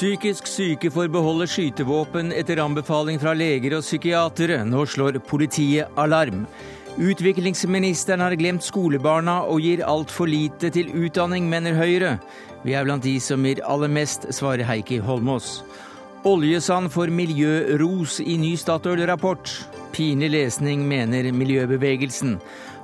Psykisk syke får beholde skytevåpen etter anbefaling fra leger og psykiatere. Nå slår politiet alarm. Utviklingsministeren har glemt skolebarna og gir altfor lite til utdanning, mener Høyre. Vi er blant de som gir aller mest, svarer Heikki Holmås. Oljesand får miljøros i ny Statoil-rapport. Pinlig lesning, mener miljøbevegelsen.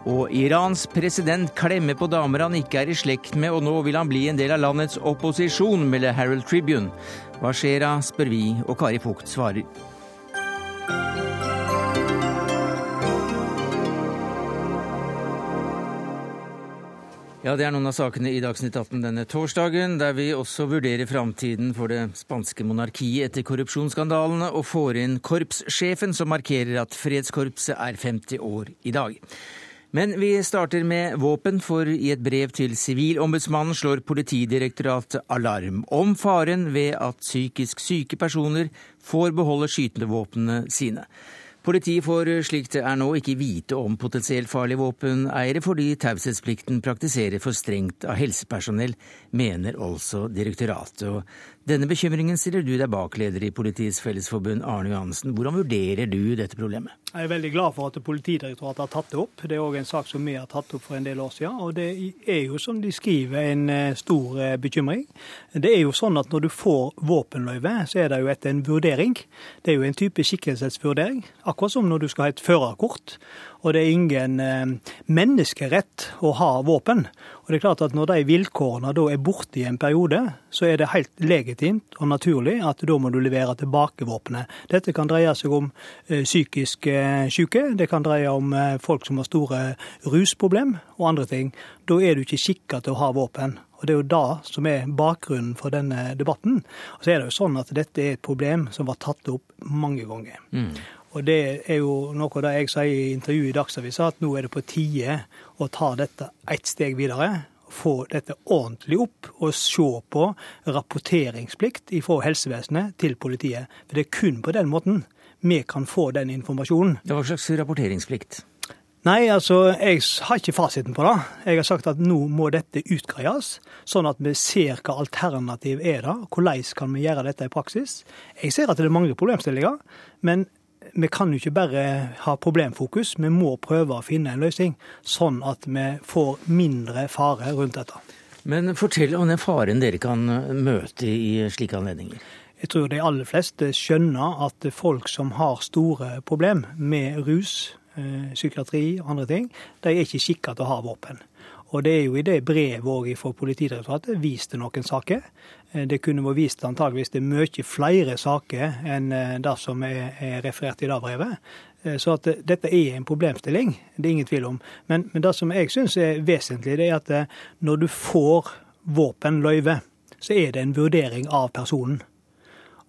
Og Irans president klemmer på damer han ikke er i slekt med, og nå vil han bli en del av landets opposisjon, melder Harold Tribune. Hva skjer da, spør vi, og Kari Fugt svarer. Ja, Det er noen av sakene i Dagsnytt 18 denne torsdagen, der vi også vurderer framtiden for det spanske monarkiet etter korrupsjonsskandalene, og får inn korpssjefen som markerer at Fredskorpset er 50 år i dag. Men vi starter med våpen, for i et brev til Sivilombudsmannen slår Politidirektoratet alarm om faren ved at psykisk syke personer får beholde skytende våpnene sine. Politiet får slik det er nå ikke vite om potensielt farlige våpeneiere, fordi taushetsplikten praktiserer for strengt av helsepersonell, mener altså direktoratet. Og denne bekymringen stiller du deg bak, leder i Politiets Fellesforbund Arne Johansen. Hvordan vurderer du dette problemet? Jeg er veldig glad for at Politidirektoratet har tatt det opp. Det er òg en sak som vi har tatt opp for en del år siden. Og det er jo, som de skriver, en eh, stor eh, bekymring. Det er jo sånn at når du får våpenløyve, så er det jo etter en vurdering. Det er jo en type skikkelsesvurdering. Akkurat som når du skal ha et førerkort og det er ingen eh, menneskerett å ha våpen. Og det er klart at Når de vilkårene da er borte i en periode, så er det helt legitimt og naturlig at da må du levere tilbake våpenet. Dette kan dreie seg om eh, psykisk eh, syke, det kan dreie om eh, folk som har store rusproblem og andre ting. Da er du ikke skikka til å ha våpen. Og Det er jo da som er bakgrunnen for denne debatten. Og så er det jo sånn at Dette er et problem som var tatt opp mange ganger. Mm. Og Det er jo noe av det jeg sier i intervjuet i Dagsavisen, at nå er det på tide å ta dette ett steg videre. Få dette ordentlig opp og se på rapporteringsplikt fra helsevesenet til politiet. For det er kun på den måten vi kan få den informasjonen. Hva slags rapporteringsplikt? Nei, altså, jeg har ikke fasiten på det. Jeg har sagt at nå må dette utgreies, sånn at vi ser hva alternativ er det. Hvordan kan vi gjøre dette i praksis? Jeg ser at det er mange problemstillinger, men vi kan jo ikke bare ha problemfokus, vi må prøve å finne en løsning, sånn at vi får mindre fare rundt dette. Men fortell om den faren dere kan møte i slike anledninger. Jeg tror de aller fleste skjønner at folk som har store problem med rus, eh, psykiatri og andre ting, de er ikke skikka til å ha våpen. Og det er jo i det brevet òg fra Politidirektoratet vist til noen saker. Eh, det kunne vært vist antageligvis til mye flere saker enn eh, det som er referert i det brevet. Eh, så at dette er en problemstilling, det er ingen tvil om. Men, men det som jeg syns er vesentlig, det er at når du får våpenløyve, så er det en vurdering av personen.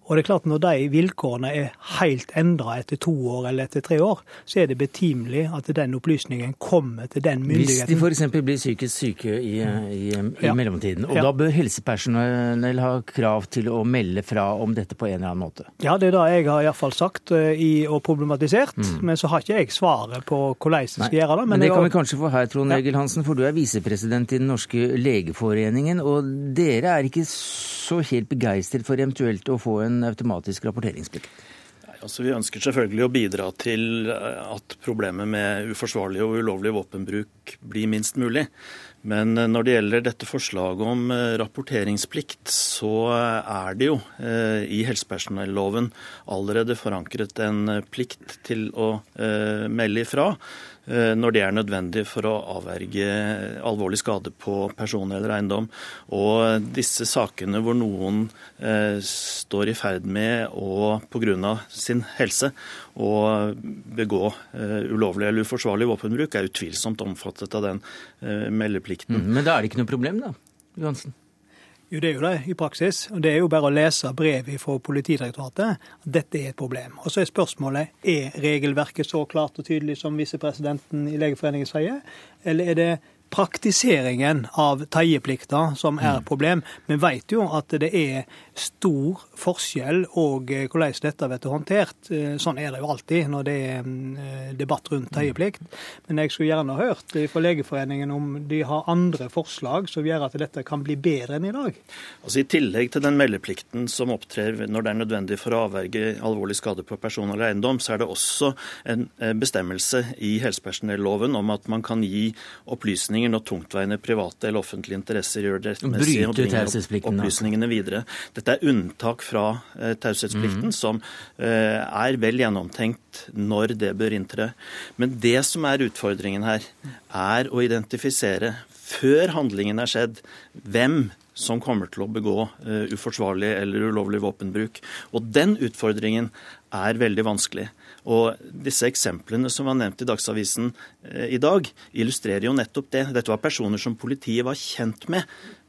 Og det er klart Når de vilkårene er helt endra etter to år eller etter tre år, så er det betimelig at den opplysningen kommer til den myndigheten. Hvis de f.eks. blir psykisk syke i, i, i ja. mellomtiden, og ja. da bør helsepersonell ha krav til å melde fra om dette på en eller annen måte? Ja, det er det jeg har iallfall sagt uh, i, og problematisert. Mm. Men så har ikke jeg svaret på hvordan jeg skal Nei. gjøre det. Men, men det kan vi kanskje få her, Trond Egil Hansen, for du er visepresident i Den norske legeforeningen. Og dere er ikke så helt begeistret for eventuelt å få en automatisk rapporteringsplikt? Altså, vi ønsker selvfølgelig å bidra til eh, at problemet med uforsvarlig og ulovlig våpenbruk blir minst mulig. Men eh, når det gjelder dette forslaget om eh, rapporteringsplikt, så er det jo i helsepersonelloven allerede forankret en plikt til å melde ifra. Eh, når det er nødvendig for å avverge alvorlig skade på person eller eiendom. Og disse sakene hvor noen eh, står i ferd med å pga. sin helse å begå eh, ulovlig eller uforsvarlig våpenbruk, er utvilsomt omfattet av den meldeplikten. Mm, men da er det ikke noe problem, da, Johansen? Jo, det er jo det i praksis. og Det er jo bare å lese brevet fra Politidirektoratet dette er et problem. Og så er spørsmålet er regelverket så klart og tydelig som visepresidenten i Legeforeningen sier, eller er det praktiseringen av teieplikta som er et mm. problem. Vi vet jo at det er stor forskjell og eh, hvordan dette blir håndtert. Eh, sånn er det jo alltid når det er eh, debatt rundt teieplikt. Men jeg skulle gjerne hørt fra Legeforeningen om de har andre forslag som gjør at dette kan bli bedre enn i dag. Altså I tillegg til den meldeplikten som opptrer når det er nødvendig for å avverge alvorlig skade på person eller eiendom, så er det også en bestemmelse i helsepersonelloven om at man kan gi opplysninger når tungtveiende private eller offentlige interesser gjør det rettmessig å bringe opplysningene videre. Dette dette er unntak fra eh, taushetsplikten, mm. som eh, er vel gjennomtenkt når det bør inntre. Men det som er utfordringen her, er å identifisere, før handlingen er skjedd, hvem som kommer til å begå uh, uforsvarlig eller ulovlig våpenbruk. Og den utfordringen er veldig vanskelig. Og disse eksemplene som var nevnt i Dagsavisen i dag, illustrerer jo nettopp det. Dette var personer som politiet var kjent med,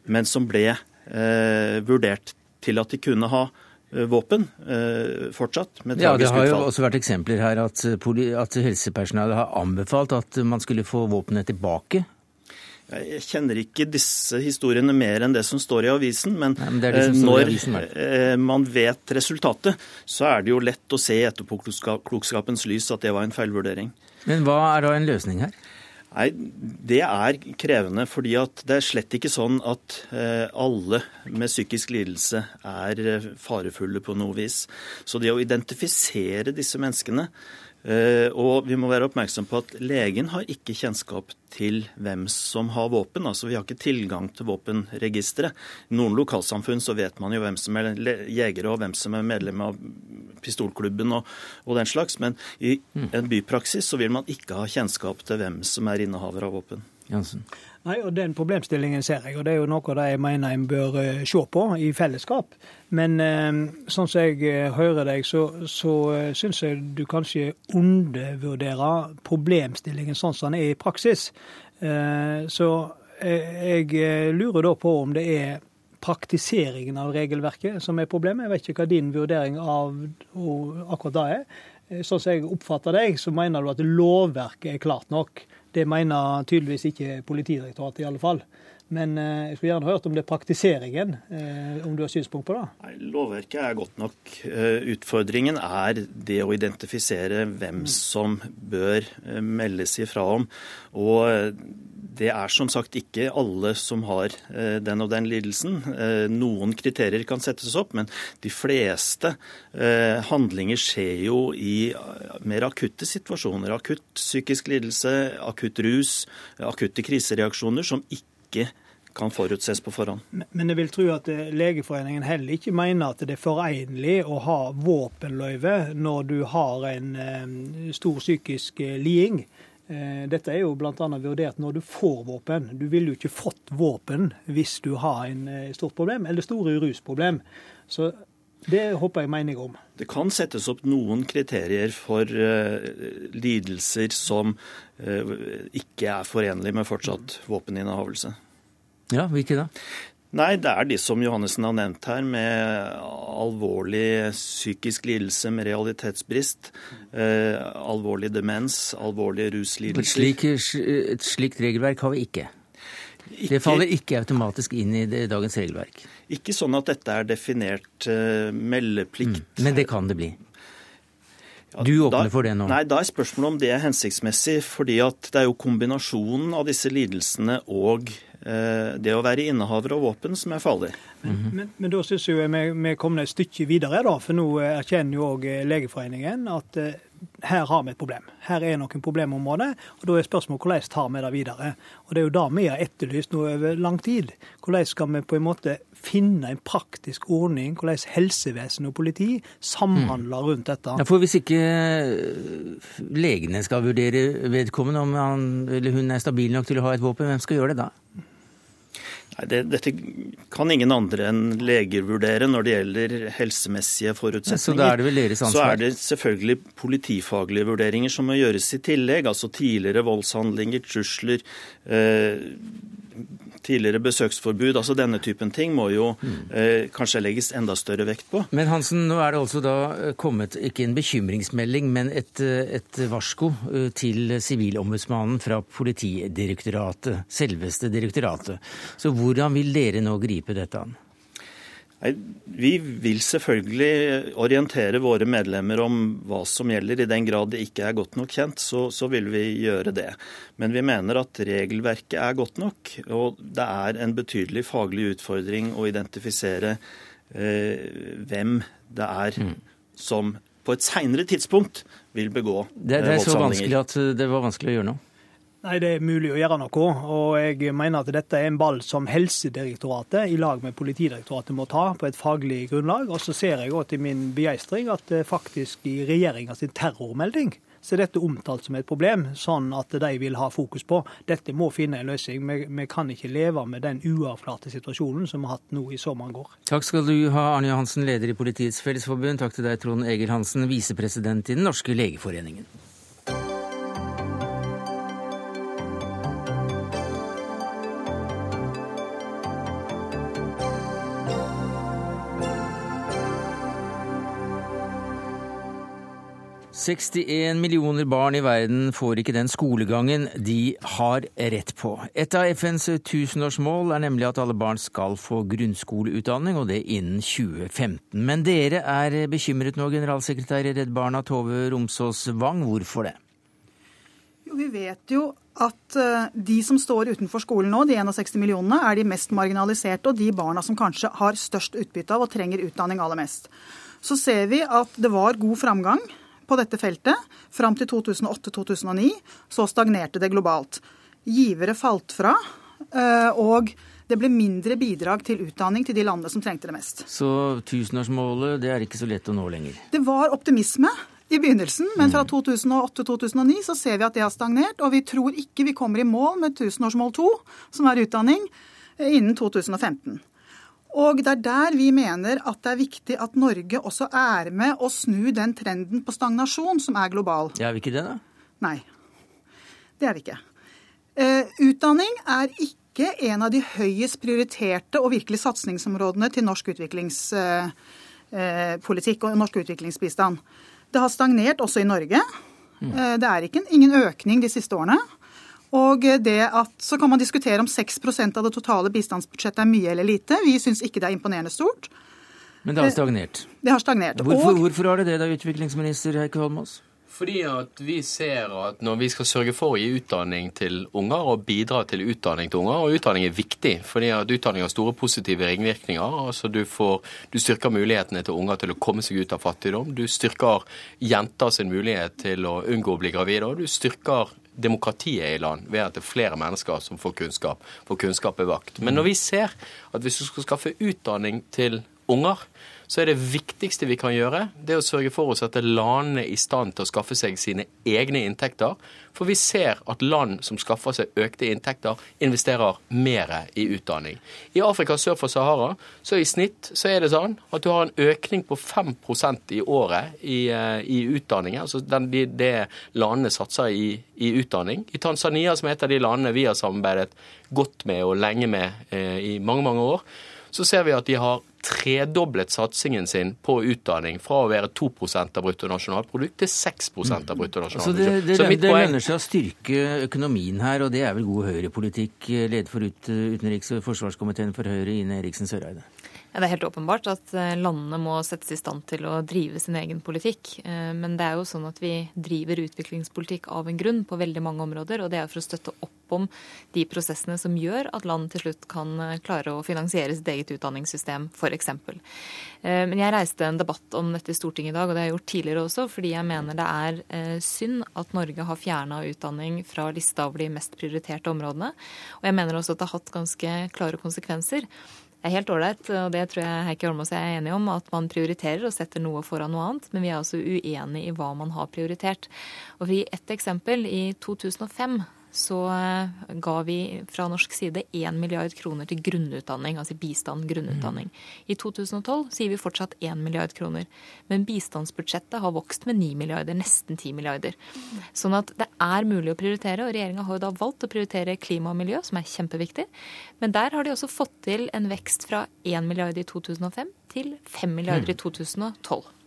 men som ble eh, vurdert til at de kunne ha eh, våpen eh, fortsatt. med ja, Det har jo også vært eksempler her at, eh, at helsepersonellet har anbefalt at man skulle få våpenet tilbake. Jeg kjenner ikke disse historiene mer enn det som står i avisen, men, Nei, men det når avisen, man vet resultatet, så er det jo lett å se i etterpåklokskapens lys at det var en feilvurdering. Men hva er da en løsning her? Nei, Det er krevende, fordi det er slett ikke sånn at eh, alle med psykisk lidelse er eh, farefulle på noe vis. Så det å identifisere disse menneskene og vi må være oppmerksom på at legen har ikke kjennskap til hvem som har våpen. Altså Vi har ikke tilgang til våpenregisteret. I noen lokalsamfunn så vet man jo hvem som er jegere og hvem som er medlem av pistolklubben og, og den slags. Men i mm. en bypraksis så vil man ikke ha kjennskap til hvem som er innehaver av våpen. Jansen. Nei, og Den problemstillingen ser jeg, og det er jo noe jeg mener en bør eh, se på i fellesskap. Men eh, sånn som jeg eh, hører deg, så, så syns jeg du kanskje undervurderer problemstillingen sånn som den er i praksis. Så jeg lurer da på om det er praktiseringen av regelverket som er problemet. Jeg vet ikke hva din vurdering av akkurat det er. Sånn som jeg oppfatter deg, så mener du at lovverket er klart nok. Det mener tydeligvis ikke Politidirektoratet, i alle fall. Men eh, jeg skulle gjerne hørt om det er praktiseringen, eh, om du har synspunkt på det? Nei, lovverket er godt nok. Eh, utfordringen er det å identifisere hvem som bør meldes ifra om. Og det er som sagt ikke alle som har den og den lidelsen. Noen kriterier kan settes opp, men de fleste handlinger skjer jo i mer akutte situasjoner. Akutt psykisk lidelse, akutt rus, akutte krisereaksjoner som ikke kan forutses på forhånd. Men jeg vil tro at eh, Legeforeningen heller ikke mener at det er forenlig å ha våpenløyve når du har en eh, stor psykisk eh, liding. Dette er jo bl.a. vurdert når du får våpen. Du ville jo ikke fått våpen hvis du har en stort problem, eller store rusproblem. Så det håper jeg mening om. Det kan settes opp noen kriterier for uh, lidelser som uh, ikke er forenlige med fortsatt våpeninnehavelse. Ja, hvilke da? Nei, det er de som Johannessen har nevnt her, med alvorlig psykisk lidelse med realitetsbrist, eh, alvorlig demens, alvorlige ruslidelser. Slik, et slikt regelverk har vi ikke. ikke. Det faller ikke automatisk inn i det, dagens regelverk. Ikke sånn at dette er definert eh, meldeplikt. Mm, men det kan det bli. Du åpner da, for det nå? Nei, Da er spørsmålet om det er hensiktsmessig. fordi at det er jo kombinasjonen av disse lidelsene og Eh, det å være innehaver av våpen som er farlig. Men, mm -hmm. men, men da syns jeg vi, vi kommer et stykke videre, da, for nå erkjenner jo òg Legeforeningen at uh, her har vi et problem. Her er noen problemområder. og Da er spørsmålet hvordan tar vi det videre. Og Det er jo det vi har etterlyst nå over lang tid. Hvordan skal vi på en måte finne en praktisk ordning, hvordan helsevesen og politi samhandler rundt dette. Ja, for Hvis ikke legene skal vurdere vedkommende om han eller hun er stabil nok til å ha et våpen, hvem skal gjøre det da? Det, Dette kan ingen andre enn leger vurdere når det gjelder helsemessige forutsetninger. Så da er det vel deres ansvar? Så er det selvfølgelig politifaglige vurderinger som må gjøres i tillegg. Altså tidligere voldshandlinger, trusler. Eh, tidligere besøksforbud, altså denne typen ting, må jo eh, kanskje legges enda større vekt på. Men Hansen, nå er det altså da eh, kommet ikke en bekymringsmelding, men et, eh, et varsko eh, til Sivilombudsmannen fra Politidirektoratet, selveste direktoratet. Så hvordan vil dere nå gripe dette an? Nei, Vi vil selvfølgelig orientere våre medlemmer om hva som gjelder. I den grad det ikke er godt nok kjent, så, så, vil vi gjøre det. Men vi mener at regelverket er godt nok. Og det er en betydelig faglig utfordring å identifisere eh, hvem det er mm. som på et seinere tidspunkt vil begå det, det er så vanskelig at det var vanskelig å gjøre noe? Nei, Det er mulig å gjøre noe. og Jeg mener at dette er en ball som Helsedirektoratet i lag med Politidirektoratet må ta på et faglig grunnlag. Og så ser jeg også til min begeistring at faktisk i regjeringas terrormelding så er dette omtalt som et problem, sånn at de vil ha fokus på. Dette må finne en løsning. Vi, vi kan ikke leve med den uavklarte situasjonen som vi har hatt nå i så mange år. Takk skal du ha, Arne Johansen, leder i Politiets Fellesforbund. Takk til deg, Trond Egil Hansen, visepresident i Den norske legeforeningen. 61 millioner barn i verden får ikke den skolegangen de har rett på. Et av FNs tusenårsmål er nemlig at alle barn skal få grunnskoleutdanning, og det innen 2015. Men dere er bekymret nå, generalsekretær i Redd Barna Tove Romsås Wang. Hvorfor det? Jo, vi vet jo at eh, de som står utenfor skolen nå, de 61 millionene, er de mest marginaliserte og de barna som kanskje har størst utbytte av og trenger utdanning aller mest. Så ser vi at det var god framgang på dette feltet fram til 2008-2009. Så stagnerte det globalt. Givere falt fra, eh, og det ble mindre bidrag til utdanning til de landene som trengte det mest. Så tusenårsmålet det er ikke så lett å nå lenger? Det var optimisme i begynnelsen, men fra 2008-2009 så ser vi at det har stagnert. Og vi tror ikke vi kommer i mål med tusenårsmål to, som er utdanning, eh, innen 2015. Og det er der vi mener at det er viktig at Norge også er med å snu den trenden på stagnasjon som er global. Er vi ikke det, da? Nei. Det er vi ikke. Eh, utdanning er ikke en av de høyest prioriterte og virkelig satsingsområdene til norsk utviklingspolitikk eh, eh og norsk utviklingsbistand. Det har stagnert også i Norge. Mm. Eh, det er ikke, ingen økning de siste årene. Og det at, Så kan man diskutere om 6% av det totale bistandsbudsjettet er mye eller lite. Vi syns ikke det er imponerende stort. Men det har stagnert? Det har stagnert. Hvorfor, og, hvorfor har det det, da, utviklingsminister Heikki Holmås? Fordi at vi ser at når vi skal sørge for å gi utdanning til unger og bidra til utdanning til unger, og utdanning er viktig, fordi at utdanning har store positive ringvirkninger. altså Du, får, du styrker mulighetene til unger til å komme seg ut av fattigdom. Du styrker jenter sin mulighet til å unngå å bli gravide. Og du styrker demokratiet i land ved at det er flere mennesker som får kunnskap, For kunnskap er vakt. Men når vi ser at hvis du skal skaffe utdanning til unger, så er det viktigste vi kan gjøre, det å sørge for å sette landene i stand til å skaffe seg sine egne inntekter. For vi ser at land som skaffer seg økte inntekter, investerer mer i utdanning. I Afrika sør for Sahara så i snitt så er det sånn at du har en økning på 5% i året i, eh, i utdanning. Altså den, de, det landene satser i, i, utdanning. I Tanzania, som er et av de landene vi har samarbeidet godt med og lenge med eh, i mange, mange år, så ser vi at de har tredoblet satsingen sin på utdanning fra å være 2 av bruttonasjonalprodukt til 6 av mm. bruttonasjonalprodukt. Så det, det, det, det lønner seg å styrke økonomien her, og det er vel god høyrepolitikk. Leder for utenriks- og forsvarskomiteen for Høyre, Ine Eriksen Søreide. Det er helt åpenbart at eh, landene må settes i stand til å drive sin egen politikk. Eh, men det er jo sånn at vi driver utviklingspolitikk av en grunn på veldig mange områder. Og det er for å støtte opp om de prosessene som gjør at land til slutt kan eh, klare å finansiere sitt eget utdanningssystem, f.eks. Men jeg reiste en debatt om dette i Stortinget i dag, og det har jeg gjort tidligere også, fordi jeg mener det er synd at Norge har fjerna utdanning fra lista over de mest prioriterte områdene. Og jeg mener også at det har hatt ganske klare konsekvenser er helt ålreit, og det tror jeg Heikki Holmås er enig om, at man prioriterer og setter noe foran noe annet. Men vi er altså uenig i hva man har prioritert. Og for å gi ett eksempel. I 2005 så eh, ga vi fra norsk side 1 milliard kroner til grunnutdanning, altså bistand grunnutdanning. I 2012 sier vi fortsatt 1 milliard kroner. Men bistandsbudsjettet har vokst med 9 milliarder, nesten 10 milliarder. Sånn at det er mulig å prioritere, og regjeringa har jo da valgt å prioritere klima og miljø, som er kjempeviktig. Men der har de også fått til en vekst fra 1 milliard i 2005 til 5 milliarder i 2012.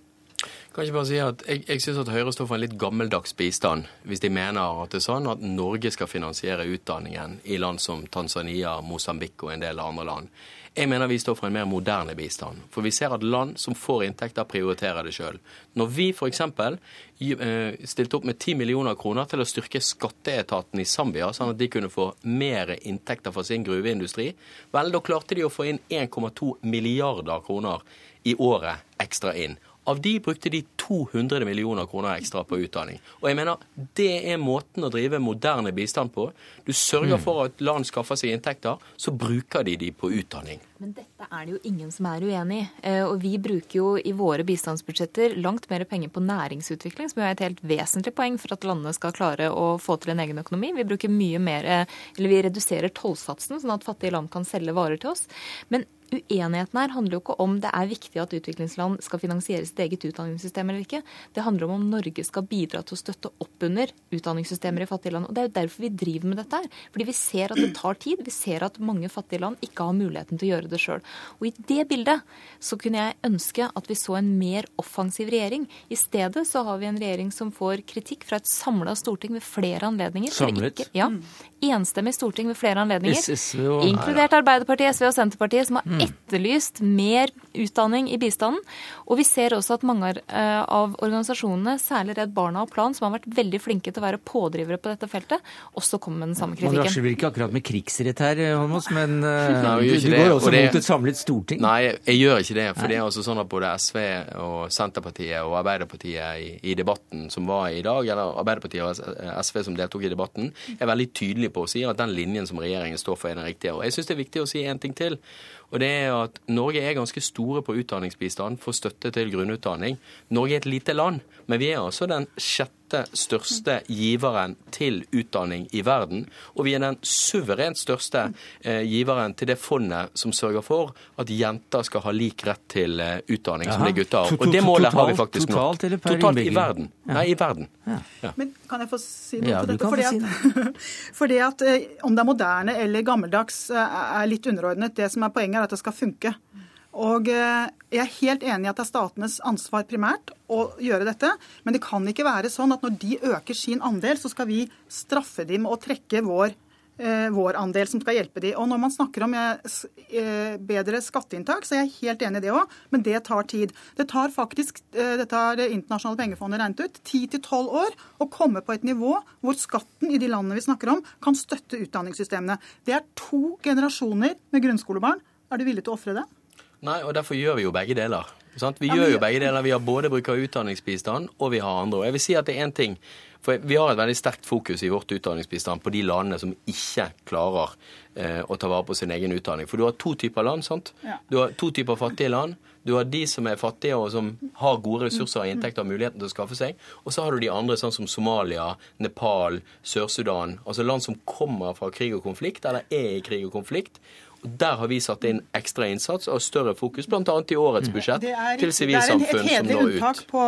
Kan ikke bare si at Jeg, jeg syns at Høyre står for en litt gammeldags bistand, hvis de mener at det er sånn at Norge skal finansiere utdanningen i land som Tanzania, Mosambik og en del andre land. Jeg mener vi står for en mer moderne bistand. For vi ser at land som får inntekter, prioriterer det sjøl. Når vi f.eks. Eh, stilte opp med 10 millioner kroner til å styrke skatteetaten i Zambia, sånn at de kunne få mer inntekter fra sin gruveindustri, vel, da klarte de å få inn 1,2 milliarder kroner i året ekstra inn. Av de brukte de 200 millioner kroner ekstra på utdanning. Og jeg mener, Det er måten å drive moderne bistand på. Du sørger mm. for at land skaffer seg inntekter, så bruker de de på utdanning. Men dette er det jo ingen som er uenig i. Eh, og vi bruker jo i våre bistandsbudsjetter langt mer penger på næringsutvikling, som jo er et helt vesentlig poeng for at landene skal klare å få til en egen økonomi. Vi bruker mye mer, eh, eller vi reduserer tollsatsen, sånn at fattige land kan selge varer til oss. Men uenigheten her handler jo ikke om det er viktig at utviklingsland skal finansiere sitt eget utdanningssystem eller ikke. Det handler om om Norge skal bidra til å støtte opp under utdanningssystemer i fattige land. Og Det er jo derfor vi driver med dette her. Fordi vi ser at det tar tid. Vi ser at mange fattige land ikke har muligheten til å gjøre det sjøl. Og i det bildet så kunne jeg ønske at vi så en mer offensiv regjering. I stedet så har vi en regjering som får kritikk fra et samla storting ved flere anledninger. Samlet? Ikke, ja, enstemmig storting ved flere anledninger. Inkludert Arbeiderpartiet, SV og Senterpartiet, som har. Etterlyst mer utdanning i bistanden. Og vi ser også at mange eh, av organisasjonene, særlig Redd Barna og Plan, som har vært veldig flinke til å være pådrivere på dette feltet, også kommer med den samme kritikken. Man rasjer vel ikke akkurat med krigsrett her, Holmås, men Nei, du, du går også det, mot et samlet storting? Nei, jeg gjør ikke det. For det er også sånn at både SV og Senterpartiet og Arbeiderpartiet i, i debatten som var i dag, eller Arbeiderpartiet og SV som deltok i debatten, er veldig tydelige på å si at den linjen som regjeringen står for, er den riktige. Og jeg syns det er viktig å si en ting til. Og det er at Norge er ganske store på utdanningsbistand for støtte til grunnutdanning. Norge er et lite land, men vi er altså den sjette største giveren til utdanning i verden. Og vi er den suverent største eh, giveren til det fondet som sørger for at jenter skal ha lik rett til eh, utdanning Aha. som det gutter har. Og det målet har vi faktisk nå. Totalt eller per Totalt i verden. Ja. Nei, i verden. Ja. Ja. Men kan jeg få si noe ja, til dette? Fordi at, fordi at, eh, om det er moderne eller gammeldags eh, er litt underordnet. Det som er poenget, er at det skal funke. Og eh, Jeg er helt enig i at det er statenes ansvar primært å gjøre dette. Men det kan ikke være sånn at når de øker sin andel, så skal vi straffe dem og trekke vår, eh, vår andel som skal hjelpe dem. Og Når man snakker om eh, bedre skatteinntak, så er jeg helt enig i det òg. Men det tar tid. Det tar faktisk, Dette har Det internasjonale pengefondet regnet ut. 10-12 år å komme på et nivå hvor skatten i de landene vi snakker om, kan støtte utdanningssystemene. Det er to generasjoner med grunnskolebarn. Er du villig til å ofre det? Nei, og derfor gjør vi jo begge deler. Sant? Vi ja, gjør jo begge deler. Vi har både bruker utdanningsbistand, og vi har andre. Og jeg vil si at det er én ting. For vi har et veldig sterkt fokus i vårt utdanningsbistand på de landene som ikke klarer eh, å ta vare på sin egen utdanning. For du har to typer land. sant? Ja. Du har to typer fattige land. Du har de som er fattige og som har gode ressurser og inntekter og muligheten til å skaffe seg. Og så har du de andre, sånn som Somalia, Nepal, Sør-Sudan. Altså land som kommer fra krig og konflikt, eller er i krig og konflikt. Der har vi satt inn ekstra innsats og større fokus, bl.a. i årets mm. budsjett, er, til sivilsamfunn som når ut. Det er et hederlig unntak på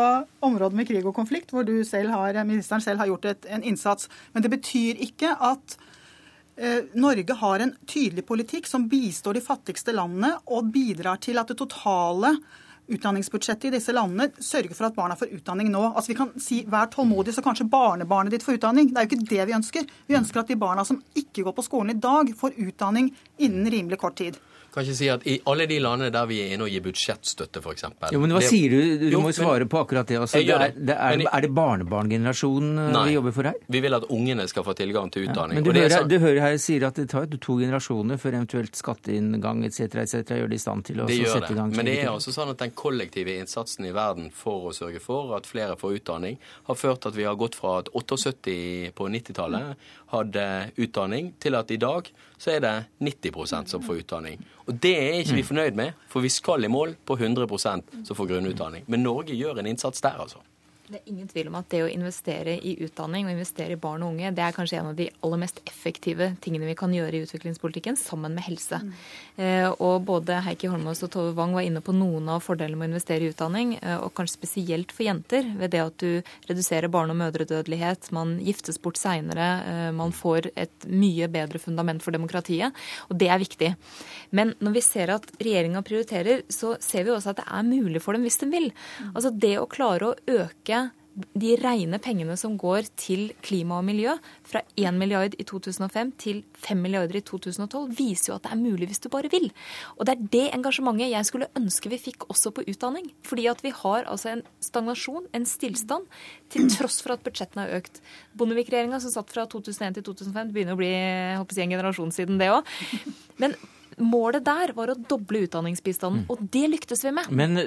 området med krig og konflikt, hvor du selv har, ministeren selv har gjort et, en innsats. Men det betyr ikke at eh, Norge har en tydelig politikk som bistår de fattigste landene og bidrar til at det totale utdanningsbudsjettet i disse landene sørge for at barna får utdanning nå. Altså Vi kan si vær tålmodig, så kanskje barnebarnet ditt får utdanning. Det er jo ikke det vi ønsker. Vi ønsker at de barna som ikke går på skolen i dag, får utdanning innen rimelig kort tid kan ikke si at I alle de landene der vi er inne og gir budsjettstøtte, f.eks. Jo, men hva det, sier du? Du jo, må jo svare på akkurat det. Altså, det, er, det er, er, det barnebarngenerasjonen eh, vi jobber for her? Vi vil at ungene skal få tilgang til utdanning. Ja, men du hører, så, du hører, her sier at det tar to generasjoner før eventuelt skatteinngang etc. etc. gjør det i stand til å sette i gang. Men det er også sånn at den kollektive innsatsen i verden for å sørge for at flere får utdanning, har ført at vi har gått fra at 78 på 90-tallet hadde utdanning, til at i dag så er det 90% som får utdanning. Og det er ikke vi mm. fornøyd med, for vi skal i mål på 100% som får grunnutdanning. Men Norge gjør en innsats der, altså. Det er ingen tvil om at det å investere i utdanning og investere i barn og unge, det er kanskje en av de aller mest effektive tingene vi kan gjøre i utviklingspolitikken, sammen med helse. Mm. Eh, og både Heikki Holmås og Tove Wang var inne på noen av fordelene med å investere i utdanning, eh, og kanskje spesielt for jenter, ved det at du reduserer barne- og mødredødelighet, man giftes bort seinere, eh, man får et mye bedre fundament for demokratiet, og det er viktig. Men når vi ser at regjeringa prioriterer, så ser vi også at det er mulig for dem hvis de vil. Mm. Altså det å klare å øke de rene pengene som går til klima og miljø, fra 1 milliard i 2005 til 5 milliarder i 2012, viser jo at det er mulig hvis du bare vil. Og det er det engasjementet jeg skulle ønske vi fikk også på utdanning. Fordi at vi har altså en stagnasjon, en stillstand, til tross for at budsjettene har økt. Bondevik-regjeringa som satt fra 2001 til 2005, det begynner å bli jeg håper, en generasjon siden det òg. Men Målet der var å doble utdanningsbistanden, mm. og det lyktes vi med. Men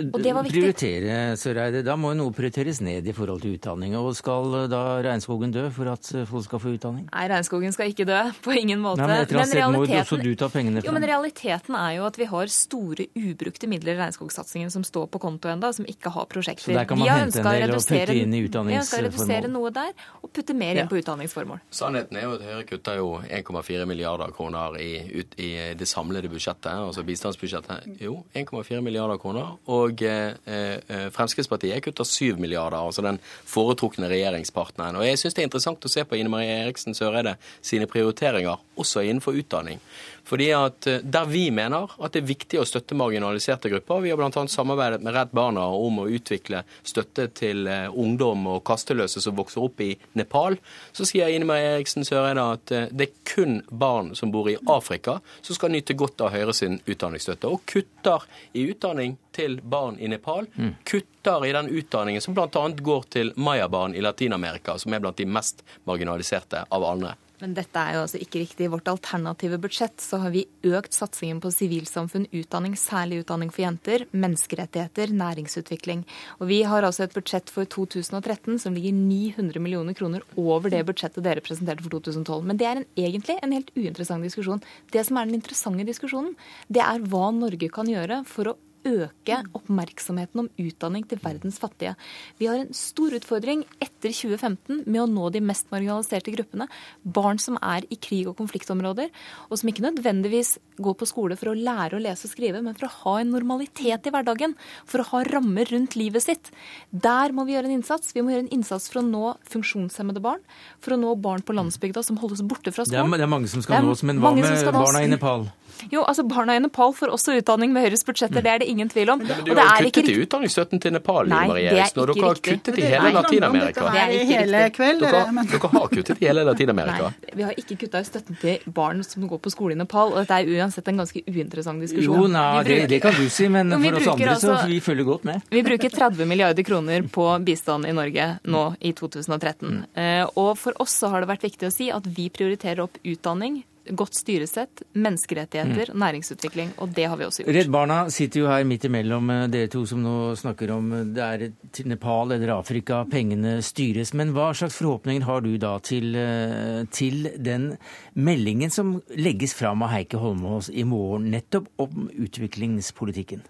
prioritere, Søreide, da må jo noe prioriteres ned i forhold til utdanning. Og skal da regnskogen dø for at folk skal få utdanning? Nei, regnskogen skal ikke dø. På ingen måte. Nei, men etter annet sted må også du ta pengene fra. Jo, men realiteten er jo at vi har store ubrukte midler i regnskogsatsingen som står på konto ennå, som ikke har prosjekter. Så der kan man hente en del og putte inn i utdanningsformål? Vi ønsker å redusere noe der, og putte mer inn ja. på utdanningsformål. Sannheten er jo at Høyre kutter jo 1,4 milliarder kroner i, i det samlede samlede budsjettet, altså bistandsbudsjettet? Jo, 1,4 milliarder kroner. Og eh, eh, Fremskrittspartiet kutter 7 milliarder, altså den foretrukne regjeringspartneren. Og jeg syns det er interessant å se på Ine Marie Eriksen Søreide sine prioriteringer, også innenfor utdanning. Fordi at eh, Der vi mener at det er viktig å støtte marginaliserte grupper, vi har bl.a. samarbeidet med Redd Barna om å utvikle støtte til eh, ungdom og kasteløse som vokser opp i Nepal, så sier Ine Marie Eriksen Søreide at eh, det er kun barn som bor i Afrika som skal nyte godt av Høyre sin utdanningsstøtte, og kutter i utdanning til barn i Nepal. Mm. Kutter i den utdanningen som bl.a. går til mayabarn i Latin-Amerika, som er blant de mest marginaliserte av andre. Men dette er jo altså ikke riktig. I vårt alternative budsjett så har vi økt satsingen på sivilsamfunn, utdanning, særlig utdanning for jenter, menneskerettigheter, næringsutvikling. Og vi har altså et budsjett for 2013 som ligger 900 millioner kroner over det budsjettet dere presenterte for 2012. Men det er en, egentlig en helt uinteressant diskusjon. Det som er den interessante diskusjonen, det er hva Norge kan gjøre for å øke oppmerksomheten om utdanning til verdens fattige. Vi har en stor utfordring etter 2015 med å nå de mest marginaliserte gruppene. Barn som er i krig- og konfliktområder, og som ikke nødvendigvis går på skole for å lære å lese og skrive, men for å ha en normalitet i hverdagen. For å ha rammer rundt livet sitt. Der må vi gjøre en innsats. Vi må gjøre en innsats for å nå funksjonshemmede barn. For å nå barn på landsbygda som holdes borte fra skolen. Det er, det er mange som skal nås, men hva med barna i Nepal? Jo, altså Barna i Nepal får også utdanning med Høyres budsjetter, det er det ingen tvil om. Men du har jo kuttet i utdanningsstøtten til Nepal, Nei, Marie Eriksen, og dere har kuttet i hele Latin-Amerika. Det er ikke hele dere, dere har kuttet i hele Latin-Amerika. Vi har ikke kutta i støtten til barn som går på skole i Nepal, og dette er uansett en ganske uinteressant diskusjon. Jo, nei, bruker, det, det, kan du si, men for oss andre altså, så vi følger godt med. Vi bruker 30 milliarder kroner på bistand i Norge nå i 2013. Mm. Eh, og for oss så har det vært viktig å si at vi prioriterer opp utdanning, godt styresett, menneskerettigheter, mm. næringsutvikling. Og det har vi også gjort. Redd Barna sitter jo her midt imellom eh, dere to som nå snakker om eh, det er til Nepal eller Afrika pengene styres. Men hva slags forhåpninger har du da til, eh, til den meldingen som legges fram av Heike Holmås i morgen, nettopp om utviklingspolitikken?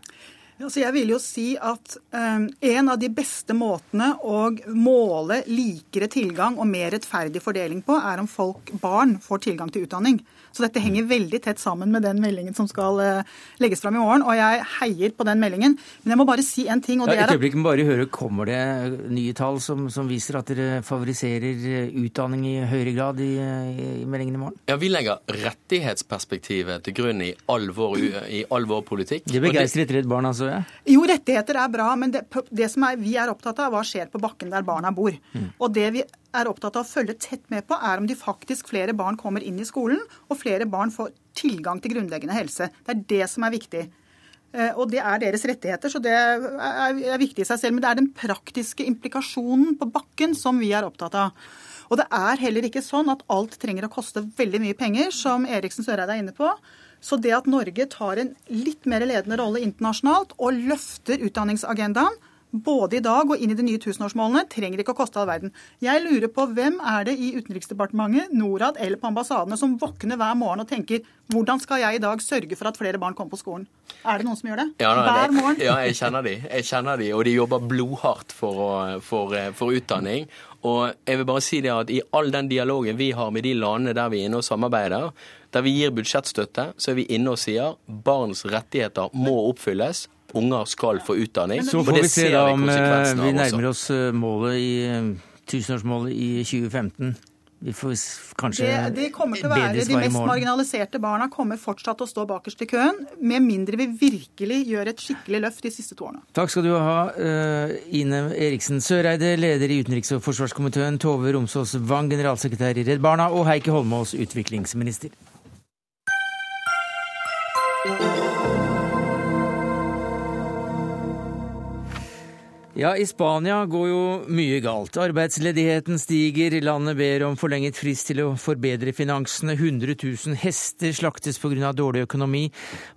Altså jeg vil jo si at um, En av de beste måtene å måle likere tilgang og mer rettferdig fordeling på, er om folk, barn får tilgang til utdanning. Så dette henger veldig tett sammen med den meldingen som skal uh, legges fram i morgen. Og jeg heier på den meldingen. Men jeg må bare si en ting. og det ja, Et øyeblikk, bare høre, Kommer det nye tall som, som, viser at dere favoriserer eh, utdanning i høyere grad i, i meldingen i morgen? Ja, Vi legger rettighetsperspektivet til grunn i all vår, i all vår politikk. Det begeistret Redd Barna, altså? jeg. Jo, rettigheter er bra, men det, det som er, vi er opptatt av, hva skjer på bakken der barna bor. Mm. Og det vi er opptatt av å følge tett med på, er om de faktisk flere barn kommer inn i skolen, og flere barn får tilgang til grunnleggende helse. Det er det som er viktig. Eh, og det er deres rettigheter, så det er viktig i seg selv. Men det er den praktiske implikasjonen på bakken som vi er opptatt av. Og det er heller ikke sånn at alt trenger å koste veldig mye penger, som Eriksen Søreide er inne på. Så det at Norge tar en litt mer ledende rolle internasjonalt og løfter utdanningsagendaen, både i dag og inn i de nye tusenårsmålene, trenger ikke å koste all verden. Jeg lurer på hvem er det i Utenriksdepartementet, Norad eller på ambassadene som våkner hver morgen og tenker hvordan skal jeg i dag sørge for at flere barn kommer på skolen? Er det noen som gjør det? Ja, nei, hver morgen? Ja, jeg kjenner de. Jeg kjenner de, Og de jobber blodhardt for, å, for, for utdanning. Og jeg vil bare si det at i all den dialogen vi har med de landene der vi er inne og samarbeider, der vi gir budsjettstøtte, så er vi inne og sier barns rettigheter må oppfylles. Unger skal få utdanning. Så får vi se da om eh, vi nærmer oss eh, målet i eh, tusenårsmålet i 2015. Vi får kanskje det, det kommer til å være De mest marginaliserte barna kommer fortsatt til å stå bakerst i køen, med mindre vi virkelig gjør et skikkelig løft de siste to årene. Takk skal du ha, Ine Eriksen Søreide, leder i utenriks- og forsvarskomiteen, Tove Romsås Wang, generalsekretær i Redd Barna, og Heikki Holmås, utviklingsminister. Ja, i Spania går jo mye galt. Arbeidsledigheten stiger, landet ber om forlenget frist til å forbedre finansene, 100 000 hester slaktes pga. dårlig økonomi,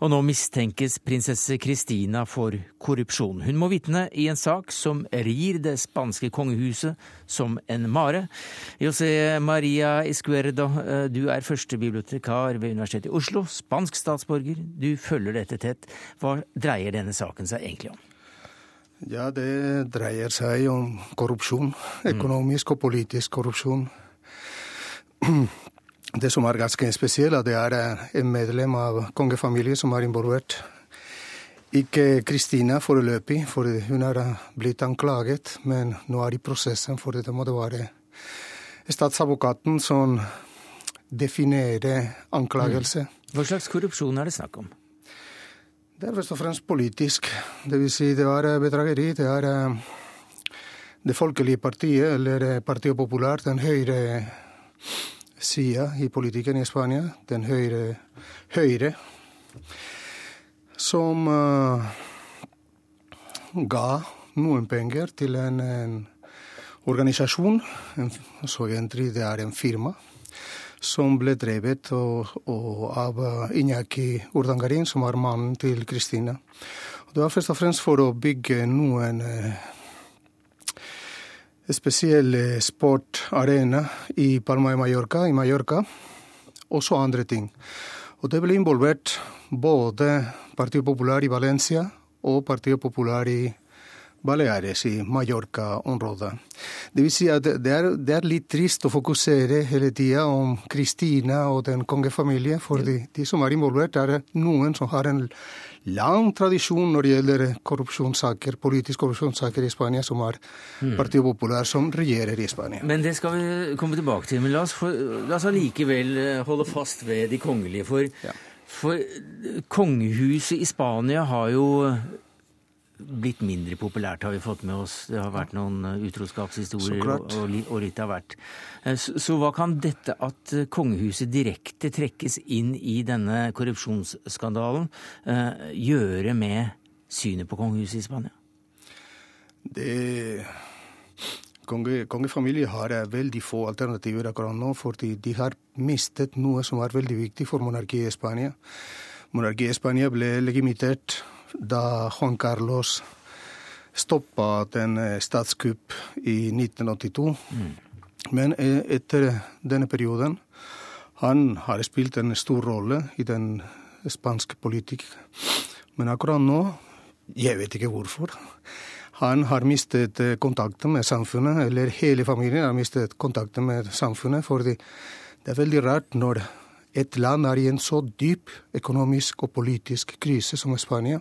og nå mistenkes prinsesse Christina for korrupsjon. Hun må vitne i en sak som rir det spanske kongehuset som en mare. José Maria Iscuerdo, eh, du er førstebibliotekar ved Universitetet i Oslo, spansk statsborger. Du følger dette tett. Hva dreier denne saken seg egentlig om? Ja, det dreier seg om korrupsjon. Økonomisk og politisk korrupsjon. Det som er ganske spesielt, er at det er en medlem av kongefamilien som er involvert. Ikke Kristina foreløpig, for hun er blitt anklaget, men nå er i prosessen, for det må det være statsadvokaten som definerer anklagelse. Hva slags korrupsjon er det snakk om? Det er først og fremst politisk. Det vil si det er eh, bedrageri. Det er eh, det folkelige partiet, eller eh, Partiet Populært, den høyre sida i politikken i Spania, den høyre høyre, som uh, ga noen penger til en, en organisasjon. En, så egentlig det er en firma som ble drevet og, og av Iñaki Urdangarin, som var mannen til Kristina. Det var først og fremst for å bygge noen eh, spesielle sportarena i Palma de Mallorca, i Mallorca, og så andre ting. Og det ble involvert både Partiet Popular i Valencia og Partiet Popular i Baleares, i Mallorca-området. Det vil si at det er, det er, litt trist å fokusere hele tida om Kristina og den kongefamilien, for de, de, som er involvert, er noen som har en lang tradisjon når det gjelder korrupsjonssaker, politiske korrupsjonssaker i Spania, som er mm. Partiet Popular, som regjerer i Spania. Men det skal vi komme tilbake til. Men la oss, for, la oss allikevel eh, holde fast ved de kongelige. For, ja. for kongehuset i Spania har jo blitt mindre populært, har vi fått med oss. Det har vært noen eh, utroskapshistorier og, og, litt av hvert. Eh, så, så, hva kan dette at eh, kongehuset direkte trekkes inn i denne korrupsjonsskandalen, uh, gjøre med synet på kongehuset i Spania? Det konge, Kongefamilien har veldig få alternativer akkurat nå, fordi de har mistet noe som er veldig viktig for monarkiet i Spania. Monarkiet i Spania ble legimitert da Juan Carlos stoppa den eh, statskupp i 1982. Mm. Men eh, etter denne perioden han har spilt en stor rolle i den spanske politikk. Men akkurat nå, jeg vet ikke hvorfor, han har mistet eh, kontakten med samfunnet, eller hele familien har mistet kontakten med samfunnet. fordi det er veldig rart når et land er i en så dyp økonomisk og politisk krise som Spania,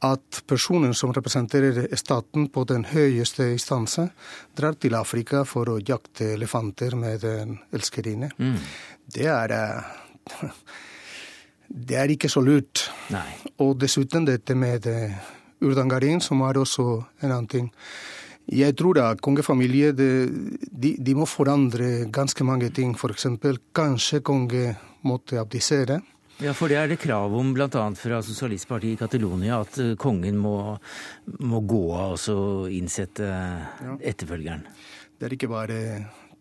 at personen som representerer staten på den høyeste instanse, drar til Afrika for å jakte elefanter med en elskerinne. Mm. Det er eh, Det er ikke så lurt. Nei. Og dessuten dette med eh, urdangarin, som er også en annen ting. Jeg tror at kongefamilie de, de, må forandre ganske mange ting. F.eks. kanskje konge måtte abdisere. Ja, for det er det krav om bl.a. fra sosialistpartiet i Catalonia at eh, kongen må, må gå av og så innsette ja. etterfølgeren. Det er ikke bare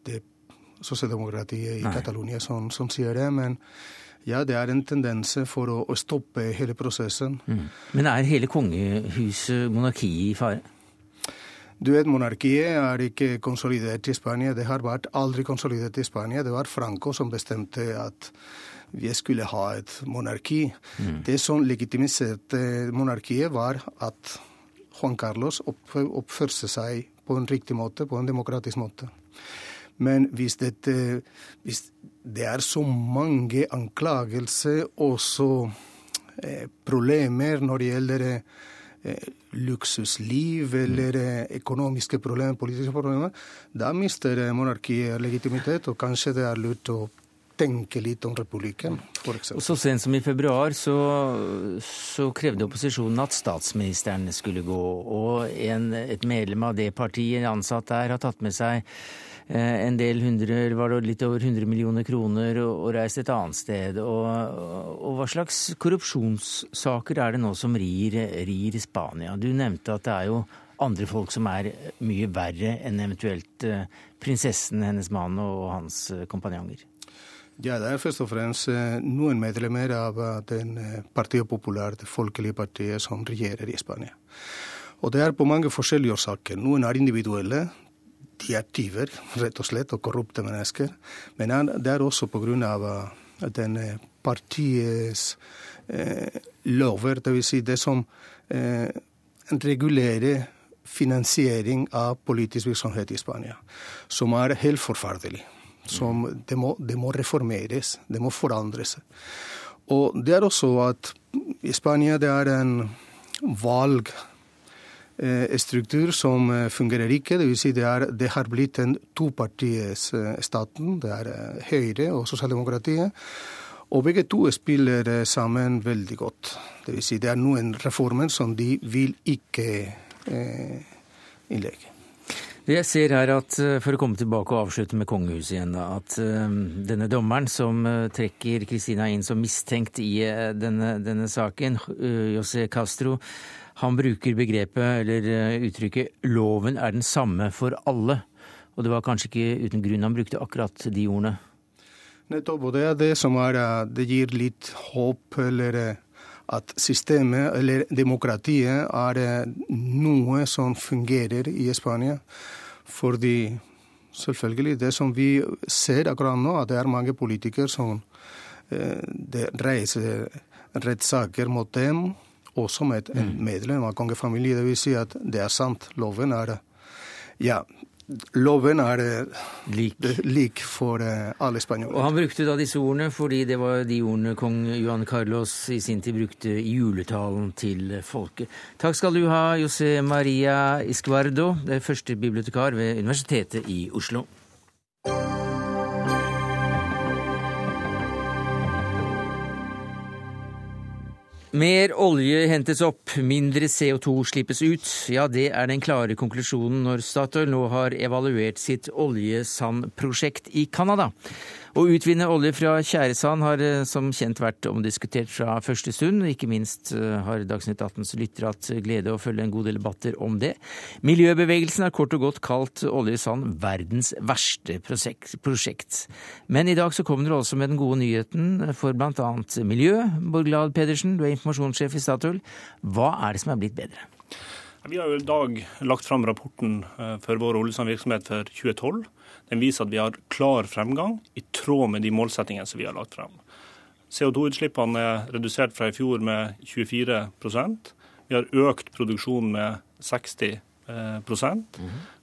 det sosialdemokratiet i Nei. Catalonia som, som, sier det, men ja, det er en tendens for å, å stoppe hele prosessen. Mm. Men er hele kongehuset, monarkiet, i fare? Du vet, Monarkiet er ikke konsolidert i Spania. Det har vært aldri konsolidert i Spania. Det var Franco som bestemte at vi skulle ha et monarki. Mm. Det som legitimiserte monarkiet, var at Juan Carlos oppførte seg på en riktig måte, på en demokratisk måte. Men hvis, dette, hvis det er så mange anklagelser og så eh, problemer når det gjelder eh, luksusliv eller eh, økonomiske problemer, politiske problemer, da mister monarkiet legitimitet, og kanskje det er lurt å tenke litt om republikken, f.eks. Så sent som i februar så, så, krevde opposisjonen at statsministeren skulle gå. Og en, et medlem av det partiet, ansatt der, har tatt med seg eh, en del hundre, var det litt over 100 millioner kroner og, og reist et annet sted. Og, og, hva slags korrupsjonssaker er det nå som rir, rir Spania? Du nevnte at det er jo andre folk som er mye verre enn eventuelt eh, prinsessen, hennes mann og hans eh, kompanjonger. Ja, det er først og fremst eh, noen medlemmer av eh, den eh, Partiet Popular, det folkelige partiet som regjerer i Spania. Og det er på mange forskjellige årsaker. Noen er individuelle. De er tyver, rett og slett, og korrupte mennesker. Men det er også pga. denne partiets eh, lover, dvs. Si det som eh, regulerer finansiering av politisk virksomhet i Spania, som er helt forferdelig som det må, det må reformeres, det må forandres. Og det er også at i Spania det er en valgstruktur eh, som eh, fungerer ikke. Det, vil si det, er, det har blitt en topartistaten. Eh, det er Høyre og Sosialdemokratiet. Og begge to spiller sammen veldig godt. Det vil si det er noen reformer som de vil ikke eh, innlegge. Jeg ser her at, eh, for å komme tilbake og avslutte med kongehuset igjen, da, at denne dommeren som trekker Kristina inn som mistenkt i denne, denne, saken, José Castro, han bruker begrepet eller uttrykket 'loven er den samme for alle'. Og det var kanskje ikke uten grunn han brukte akkurat de ordene? Nettopp, det er det som er Det gir litt håp, eller at systemet, eller demokratiet, er noe som fungerer i Spania. Fordi selvfølgelig, det som vi ser akkurat nå, at det er mange politikere som det reiser rettssaker mot dem, også med en mm. medlem av kongefamilien. Det vil si at det er sant. Loven er Ja, Loven er eh, lik, lik for eh, alle spanjoler. Og Han brukte da disse ordene fordi det var de ordene kong Johan Carlos i sin tid brukte i juletalen til folket. Takk skal du ha, José Maria Iscuardo, første bibliotekar ved Universitetet i Oslo. Mer olje hentes opp, mindre CO2 slippes ut. Ja, det er den klare konklusjonen når Statoil nå har evaluert sitt oljesandprosjekt i Canada. Å utvinne olje fra tjæresand har eh, som kjent vært omdiskutert fra første stund. Ikke minst eh, har Dagsnytt 18s lyttere hatt glede å følge en god del debatter om det. Miljøbevegelsen har kort og godt kalt oljesand verdens verste prosjekt. Men i dag så kommer dere også med den gode nyheten for bl.a. miljø. Borglad Pedersen, du er informasjonssjef i Statoil. Hva er det som er blitt bedre? Vi har jo i dag lagt fram rapporten eh, for vår oljesandvirksomhet for 2012. Den viser at vi har klar fremgang i tråd med de målsettingene som vi har lagt frem. CO2-utslippene er redusert fra i fjor med 24% Vi har økt produksjonen med 60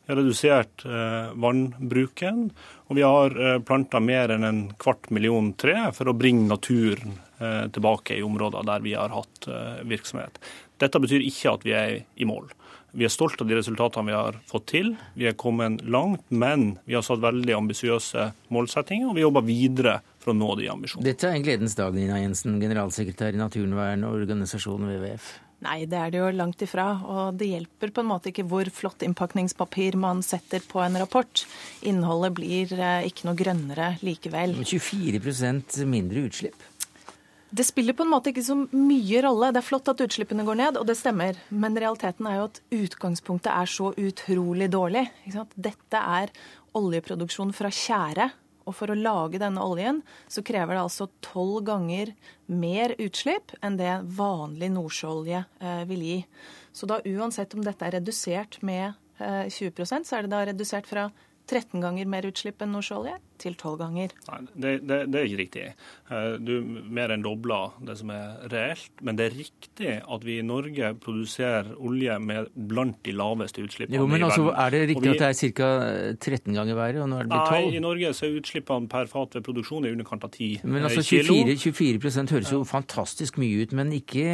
Vi har redusert eh, vannbruken, og vi har eh, planta mer enn en kvart million tre for å bringe naturen eh, tilbake i områder der vi har hatt virksomhet. Dette betyr ikke at vi er i mål. Vi er stolt av de resultatene vi har fått til. Vi er kommet langt, men vi har satt veldig ambisiøse målsettinger, og vi jobber videre for å nå de ambisjonene. Dette er en gledens dag, Nina Jensen, generalsekretær i Naturvernorganisasjonen WWF. Nei, det er det jo langt ifra. Og det hjelper på en måte ikke hvor flott innpakningspapir man setter på en rapport. Innholdet blir eh, ikke noe grønnere likevel. 24% mindre utslipp. Det spiller på en måte ikke så mye rolle. Det er flott at utslippene går ned, og det stemmer. Men realiteten er jo at utgangspunktet er så utrolig dårlig. Dette er oljeproduksjon fra tjære. Og for å lage denne oljen så krever det altså tolv ganger mer utslipp enn det vanlig nordsjøolje eh, vil gi. Så da uansett om dette er redusert med 20% så er det da redusert fra 13 ganger mer utslipp enn nordsjøolje til 12 ganger. Nei, det, det, det, er ikke riktig. Eh, du mer enn dobler det som er reelt. Men det er riktig at vi i Norge produserer olje med blant de laveste utslippene jo, men i altså, verden. Er det riktig vi, at det er ca. 13 ganger verre, og nå er det blitt 12? Nei, i Norge så er utslippene per fat ved produksjon i underkant av 10 men altså, 24, 24% høres jo fantastisk mye ut, men ikke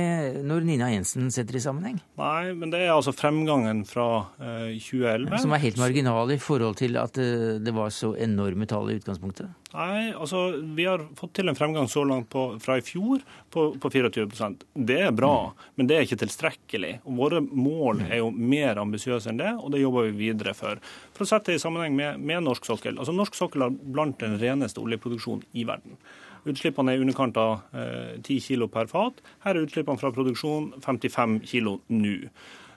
når Nina Jensen setter i sammenheng? Nei, men det er altså fremgangen fra uh, 2011. Som er helt marginal i forhold til at det var så enorme tall i utgangspunktet? Nei, altså vi har fått til en fremgang så langt på, fra i fjor på, på 24 Det er bra, mm. men det er ikke tilstrekkelig. Og Våre mål er jo mer ambisiøse enn det, og det jobber vi videre for. For å sette det i sammenheng med, med norsk sokkel. Altså Norsk sokkel har blant den reneste oljeproduksjonen i verden. Utslippene er i underkant av eh, 10 kilo per fat. Her er utslippene fra produksjon 55 kilo nå.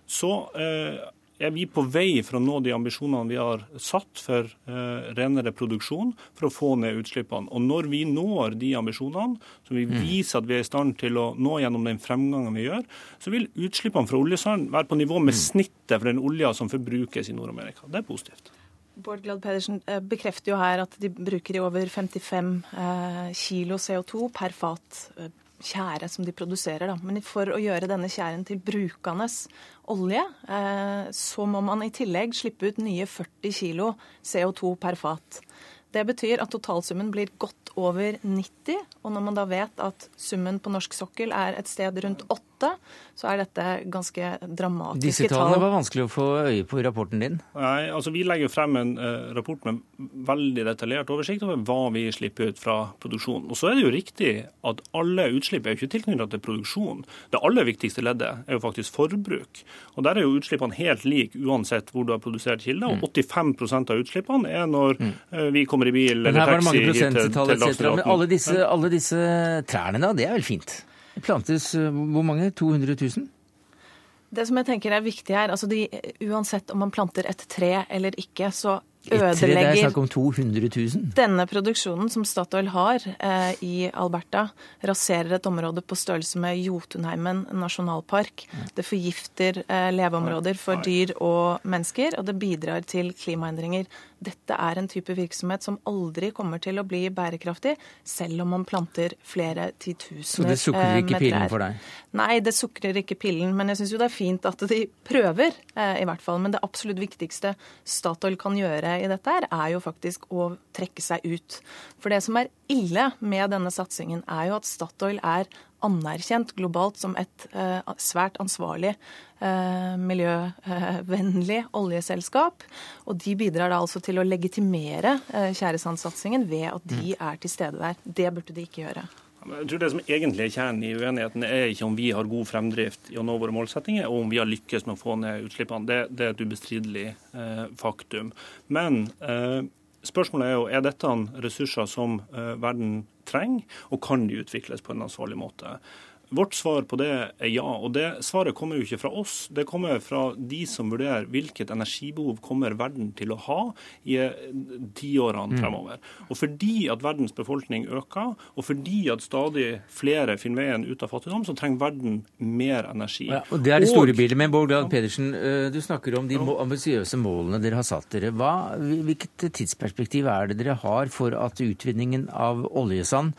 Så eh, er vi på vei for å nå de ambisjonene vi har satt for eh, renere produksjon, for å få ned utslippene. Og når vi når de ambisjonene, som vi mm. viser at vi er i stand til å nå gjennom den fremgangen vi gjør, så vil utslippene fra oljesand være på nivå med mm. snittet for den olja som forbrukes i Nord-Amerika. Det er positivt. Bård Glad Pedersen eh, bekrefter jo her at de bruker i over 55 eh, kilo CO2 per fat tjære som de produserer. Da. Men for å gjøre denne tjæren til brukende olje, eh, så må man i tillegg slippe ut nye 40 kg CO2 per fat. Det betyr at totalsummen blir godt over 90, og når man da vet at summen på norsk sokkel er et sted rundt 8, så er dette ganske dramatiske tall. Disse tallene var vanskelig å få øye på i rapporten din? Nei, altså Vi legger frem en uh, rapport med veldig detaljert oversikt over hva vi slipper ut fra produksjonen. Og så er det jo riktig at alle utslipp er jo ikke tilknyttet til produksjon. Det aller viktigste leddet er jo faktisk forbruk. Og Der er jo utslippene helt like uansett hvor du har produsert kilder. Og 85 mm. av utslippene er når uh, vi kommer i bil eller taxi hit til, til Dagsnytt Men alle disse, alle disse trærne, da, det er vel fint? Det plantes eh, hvor mange? 200 000? Det som jeg tenker er viktig her, altså de, uansett om man planter et tre eller ikke, så ødelegger Denne produksjonen som Statoil har eh, i Alberta, raserer et område på størrelse med Jotunheimen nasjonalpark. Det forgifter eh, leveområder for dyr og mennesker, og det bidrar til klimaendringer. Dette er en type virksomhet som aldri kommer til å bli bærekraftig, selv om man planter flere titusener Så det sukrer ikke eh, pillen for deg? Nei, det sukrer ikke pillen. Men jeg syns jo det er fint at de prøver, eh, i hvert fall. Men det absolutt viktigste Statoil kan gjøre i dette her, er jo faktisk å trekke seg ut. For det som er ille med denne satsingen, er jo at Statoil er anerkjent globalt som et uh, svært ansvarlig, uh, miljøvennlig oljeselskap. Og de bidrar da altså til å legitimere uh, tjæresandsatsingen ved at de mm. er til stede der. Det burde de ikke gjøre. Jeg tror Det som egentlig er kjernen i uenigheten, er ikke om vi har god fremdrift i å nå våre målsettinger, og om vi har lykkes med å få ned utslippene. Det, det er et ubestridelig eh, faktum. Men eh, spørsmålet er jo er dette ressurser som eh, verden trenger, og kan de utvikles på en ansvarlig måte. Vårt svar på det er ja. Og det svaret kommer jo ikke fra oss. Det kommer fra de som vurderer hvilket energibehov kommer verden til å ha i tiårene mm. fremover. Og fordi at verdens befolkning øker, og fordi at stadig flere finner veien ut av fattigdom, så trenger verden mer energi. Ja, og Det er det store bildet. Men Bård Glad Pedersen, eh, du snakker om de ambisiøse målene dere har satt dere. Hva, hvilket tidsperspektiv er det dere har for at utvinningen av oljesand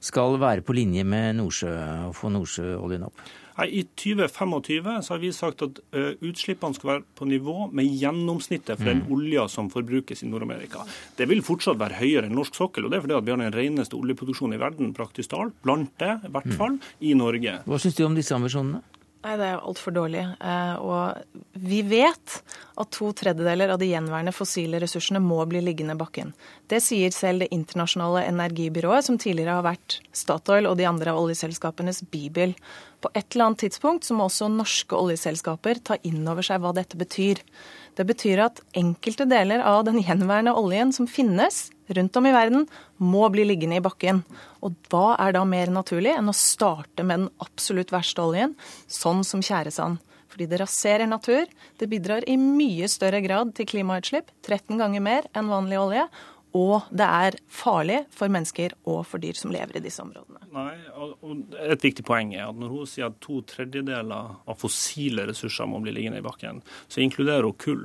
skal være på linje med Nordsjø og få Nordsjøoljen opp? Nei, I 2025 så har vi sagt at uh, utslippene skal være på nivå med gjennomsnittet for den mm. olja som forbrukes i Nord-Amerika. Det vil fortsatt være høyere enn norsk sokkel, og det er fordi vi har den reneste oljeproduksjonen i verden praktisk talt, blant det, i hvert mm. fall, i Norge. Hva syns du om disse ambisjonene? Nei, det er jo altfor dårlig. Eh, og vi vet at to tredjedeler av de gjenværende fossile ressursene må bli liggende bakken. Det sier selv Det internasjonale energibyrået, som tidligere har vært Statoil og de andre oljeselskapenes bibel. På et eller annet tidspunkt så må også norske oljeselskaper ta inn over seg hva dette betyr. Det betyr at enkelte deler av den gjenværende oljen som finnes rundt om i verden, må bli liggende i bakken. Og hva er da mer naturlig enn å starte med den absolutt verste oljen, sånn som tjæresand? Fordi det raserer natur, det bidrar i mye større grad til klimautslipp, 13 ganger mer enn vanlig olje, og det er farlig for mennesker og for dyr som lever i disse områdene. Nei, og Et viktig poeng er at når hun sier at to tredjedeler av fossile ressurser må bli liggende i bakken, så inkluderer hun kull,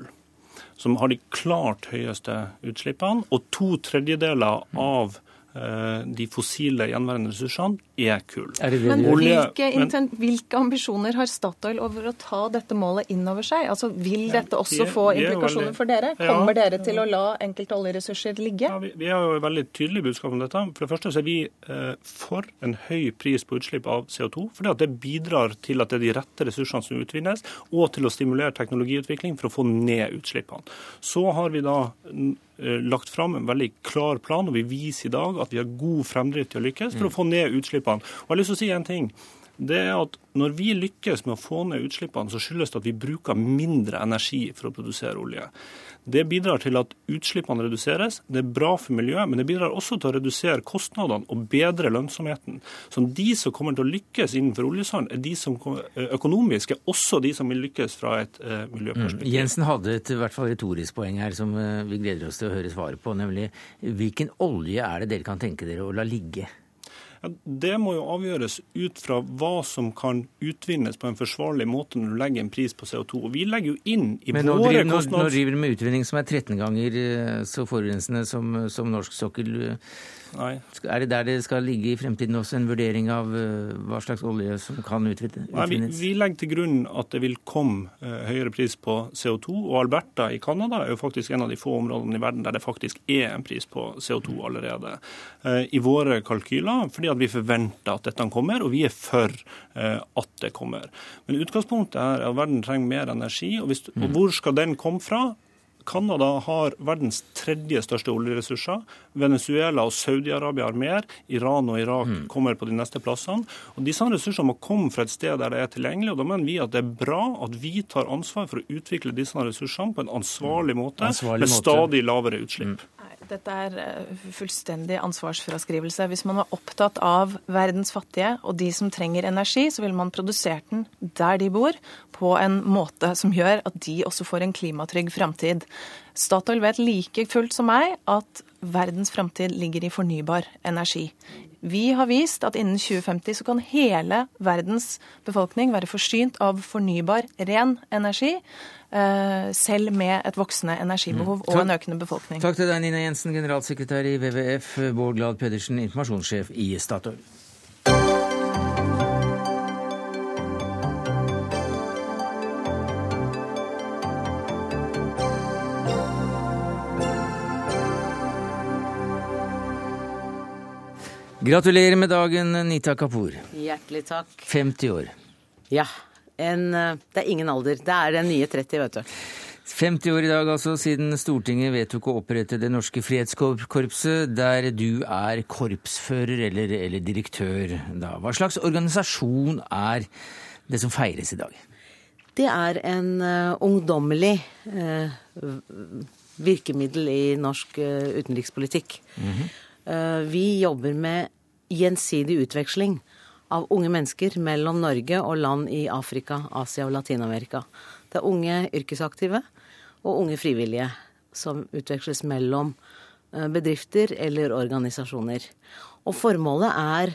som har de klart høyeste utslippene, og to tredjedeler av de fossile gjenværende ressursene er kull. Er men hvilke, intent, hvilke, ambisjoner har Statoil over å ta dette målet inn over seg? Altså, Vil dette også få implikasjoner for dere? Kommer dere til å la enkelte oljeressurser ligge? Ja, vi, vi, har jo veldig tydelig budskap om dette. For det første så er vi eh, for en høy pris på utslipp av CO2. fordi at det bidrar til at det er de rette ressursene som utvinnes, og til å stimulere teknologiutvikling for å få ned utslippene. Så har vi da Eh, lagt fram en veldig klar plan, og vi viser i dag at vi har god fremdrift til å lykkes for å få ned utslippene. Og jeg har lyst til å si en ting. Det er at Når vi lykkes med å få ned utslippene, så skyldes det at vi bruker mindre energi for å produsere olje. Det bidrar til at utslippene reduseres. Det er bra for miljøet, men det bidrar også til å redusere kostnadene og bedre lønnsomheten. Så de som kommer til å lykkes innenfor oljesand, er de som eh, økonomisk er også de som vil lykkes fra et uh, miljøperspektiv. Mm. Jensen hadde et hvert fall retorisk poeng her som uh, vi gleder oss til å høre svaret på, nemlig hvilken olje er det dere kan tenke dere å la ligge? Det må jo avgjøres ut fra hva som kan utvinnes på en forsvarlig måte når du legger en pris på CO2. Og vi legger jo inn i Men våre driver, kostnads... Nå driver du med utvinning som er 13 ganger eh, så forurensende som, som norsk sokkel. Nei. Er det der det skal ligge i fremtiden også, en vurdering av uh, hva slags olje som kan utvinnes? Nei, vi, vi, legger til grunn at det vil komme uh, høyere pris på CO2. Og Alberta i Canada er jo faktisk en av de få områdene i verden der det faktisk er en pris på CO2 allerede. Uh, I våre kalkyler, fordi at vi forventer at dette kommer, og vi er for at det kommer. Men utgangspunktet er at verden trenger mer energi. og, hvis, og hvor skal den komme fra? Canada har verdens tredje største oljeressurser. Venezuela og Saudi-Arabia har mer. Iran og Irak mm. kommer på de neste plassene. Og Disse ressursene må komme fra et sted der det er tilgjengelig. og Da mener vi at det er bra at vi tar ansvar for å utvikle disse ressursene på en ansvarlig måte, ansvarlig med stadig lavere utslipp. Mm. Dette er eh, fullstendig ansvarsfraskrivelse. Hvis man var opptatt av verdens fattige og de som trenger energi, så ville man produsert den der de bor, på en måte som gjør at de også får en klimatrygg framtid. Statoil vet like fullt som meg at verdens framtid ligger i fornybar energi. Vi har vist at innen 2050 så kan hele verdens befolkning være forsynt av fornybar, ren energi. Eh, selv med et voksende energibehov mm. og en økende befolkning. Takk til deg, Nina Jensen, generalsekretær i WWF, Bård Glad Pedersen, informasjonssjef i Statoil. Gratulerer med dagen, Nita Kapoor. Hjertelig takk. 50 år. Ja. En, eh, det er ingen alder. Det er den nye 30, vet du. 50 år i dag altså siden Stortinget vedtok å opprette Det norske frihetskorpset, der du er korpsfører eller, eller direktør. Da. Hva slags organisasjon er det som feires i dag? Det er en uh, ungdommelig uh, virkemiddel i norsk uh, utenrikspolitikk. Mm -hmm. Vi jobber med gjensidig utveksling av unge mennesker mellom Norge og land i Afrika, Asia og Latin-Amerika. Det er unge yrkesaktive og unge frivillige som utveksles mellom eh, bedrifter eller organisasjoner. Og formålet er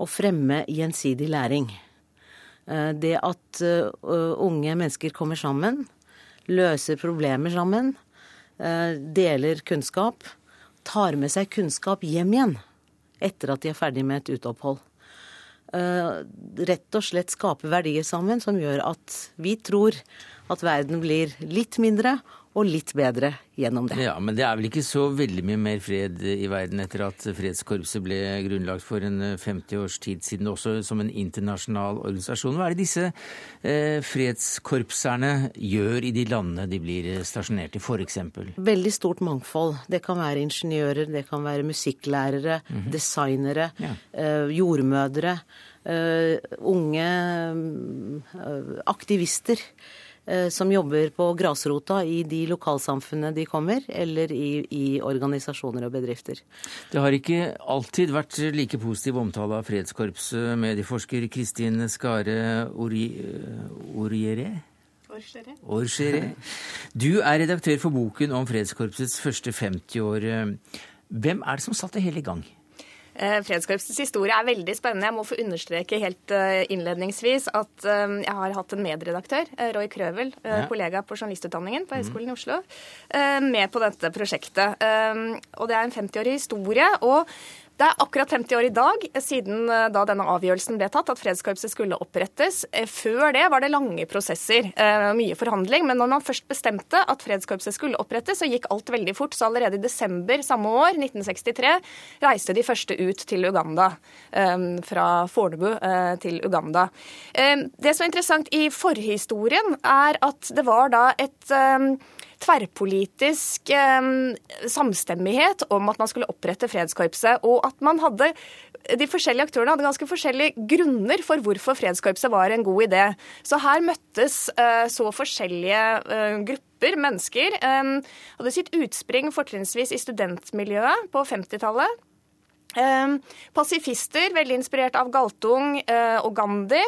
å fremme gjensidig læring. Eh, det at eh, unge mennesker kommer sammen, løser problemer sammen, deler kunnskap, tar med seg kunnskap hjem igjen etter at de er ferdig med et uteopphold. Eh, rett og slett skape verdier sammen som gjør at vi tror at verden blir litt mindre og litt bedre gjennom det. Ja, Men det er vel ikke så veldig mye mer fred i verden etter at Fredskorpset ble grunnlagt for en 50 eh, års tid siden, også som en internasjonal organisasjon. Hva er det disse eh, fredskorpserne gjør i de landene de blir stasjonert i, f.eks.? Veldig stort mangfold. Det kan være ingeniører, det kan være musikklærere, mm -hmm. designere, ja. eh, jordmødre, eh, unge eh, aktivister. Eh, som jobber på grasrota i de lokalsamfunnene de kommer, eller i, i, organisasjoner og bedrifter. Det har ikke alltid vært like positiv omtale av Fredskorpset, medieforsker Kristin Skare Oriere? Orgeré. Du er redaktør for boken om Fredskorpsets første 50 år. Hvem er det som satte hele i gang? Eh, Fredskorpsets historie er veldig spennende. Jeg må få understreke helt eh, innledningsvis at eh, jeg har hatt en medredaktør, Roy Krøvel, ja. kollega på journalistutdanningen på Høgskolen i Oslo, med på dette prosjektet. Og det er en 50-årig historie. og det er akkurat 50 år i dag siden eh, da denne avgjørelsen ble tatt, at fredskorpset skulle opprettes. Eh, før det var det lange prosesser, eh, mye forhandling. Men når man først bestemte at fredskorpset skulle opprettes, så gikk alt veldig fort. Så allerede i desember samme år, 1963, reiste de første ut til Uganda. Fra Fornebu til Uganda. Det som er interessant i forhistorien, er at det var da et tverrpolitisk eh, samstemmighet om at man skulle opprette fredskorpset, og at man hadde de forskjellige aktørene hadde ganske forskjellige grunner for hvorfor fredskorpset var en god idé. Så her møttes eh, så forskjellige eh, grupper mennesker. Hadde sitt utspring fortrinnsvis i studentmiljøet på 50-tallet. Eh, pasifister, veldig inspirert av Galtung eh, og Gandhi.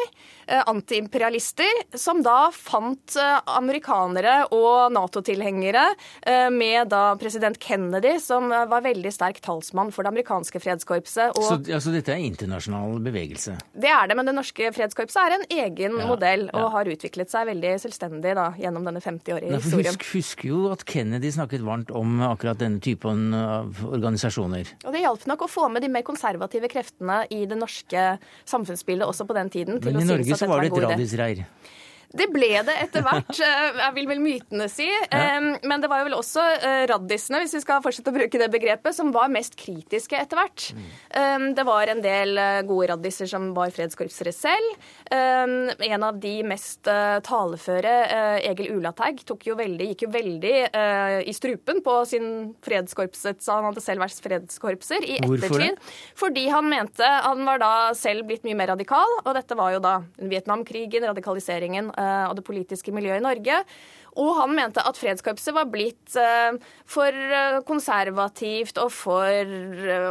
Eh, antiimperialister, som da fant amerikanere og Nato-tilhengere, med da president Kennedy, som var veldig sterk talsmann for det amerikanske fredskorpset. Så altså, dette er internasjonal bevegelse? Det er det, men det norske fredskorpset er en egen ja, modell og ja. har utviklet seg veldig selvstendig da, gjennom denne 50-årige historien. Husk, husk jo at Kennedy snakket varmt om akkurat denne typen organisasjoner. Og det hjalp nok å få med de mer konservative kreftene i det norske samfunnsbildet også på den tiden. Men i Norge så var det et radisreir? Det ble det etter hvert, eh, jeg vil vel mytene si. Ja. Men det var jo vel også eh, raddisene, hvis vi skal fortsette å bruke det begrepet, som var mest kritiske etter hvert. Mm. Det var en del eh, gode raddiser som var fredskorpsere selv. En av de mest taleføre, Egil Ulateig, jo veldig, gikk jo veldig i strupen på sin fredskorpset, så han hadde selv vært fredskorpser i ettertid. Fordi han mente Han var da selv blitt mye mer radikal, og dette var jo da Vietnamkrigen, radikaliseringen og det politiske miljøet i Norge. Og han mente at fredskorpset var blitt eh, for eh, konservativt og for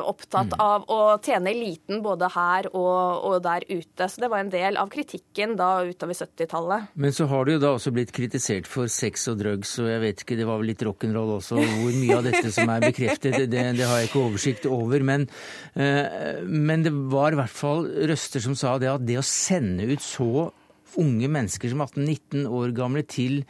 opptatt mm. av å tjene eliten både her og, og, der ute. Så det var en del av kritikken da utover 70-tallet. Men så har du jo da også blitt kritisert for sex og drugs, og jeg vet ikke, det var vel litt rock'n'roll også. Hvor mye av dette som er bekreftet, det, det har jeg ikke oversikt over. Men, men det var i hvert fall røster som sa det at det å sende ut så unge mennesker som 18-19 år gamle til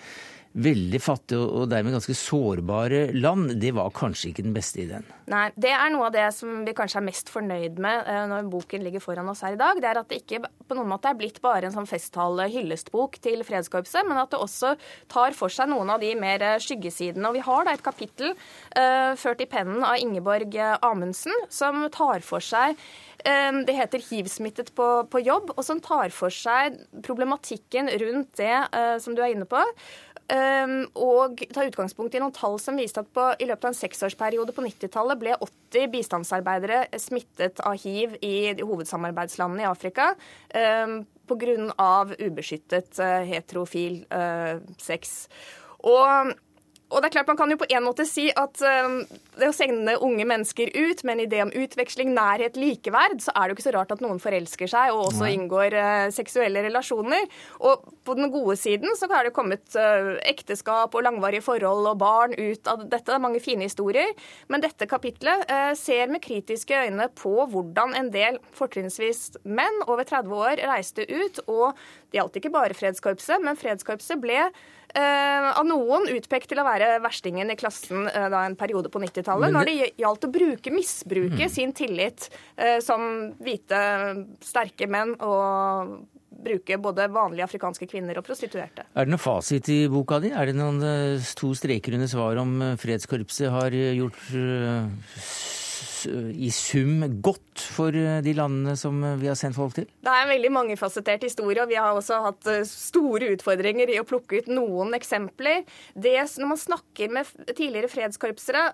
veldig fattige og dermed ganske sårbare land, det var kanskje ikke den beste ideen? Nei, det er noe av det som vi kanskje er mest fornøyd med eh, når boken ligger foran oss her i dag. Det er at det ikke på noen måte er blitt bare en sånn festtale hyllestbok til Fredskorpset, men at det også tar for seg noen av de mer eh, skyggesidene. Og vi har da et kapittel uh, ført i pennen av Ingeborg Amundsen, som tar for seg det heter hiv-smittet på, på, jobb, og som tar for seg problematikken rundt det uh, som du er inne på. Og tar utgangspunkt i noen tall som viste at på, i løpet av en seksårsperiode på 90-tallet ble 80 bistandsarbeidere smittet av hiv i hovedsamarbeidslandene i Afrika. Pga. ubeskyttet uh, heterofil uh, sex. Og og det er klart Man kan jo på en måte si at um, det å sende unge mennesker ut med en idé om utveksling, nærhet, likeverd, så er det jo ikke så rart at noen forelsker seg og også Nei. inngår uh, seksuelle relasjoner. Og på den gode siden så har det kommet uh, ekteskap og langvarige forhold og barn ut av dette. Det er mange fine historier. Men dette kapitlet uh, ser med kritiske øyne på hvordan en del fortrinnsvis menn over 30 år reiste ut. Og det gjaldt ikke bare Fredskorpset, men Fredskorpset ble Eh, av noen utpekt til å være verstingen i klassen eh, da en periode på 90-tallet, når det gjaldt å bruke, misbruke mm. sin tillit eh, som hvite, sterke menn og bruke både vanlige afrikanske kvinner og prostituerte. Er det noen fasit i boka di? Er det noen to streker under svaret om Fredskorpset har gjort i sum godt for eh, de landene som eh, vi har sendt folk til? Det er en veldig mangefasettert historie, og vi har også hatt eh, store utfordringer i å plukke ut noen eksempler. Det, når man snakker med tidligere fredskorpsere,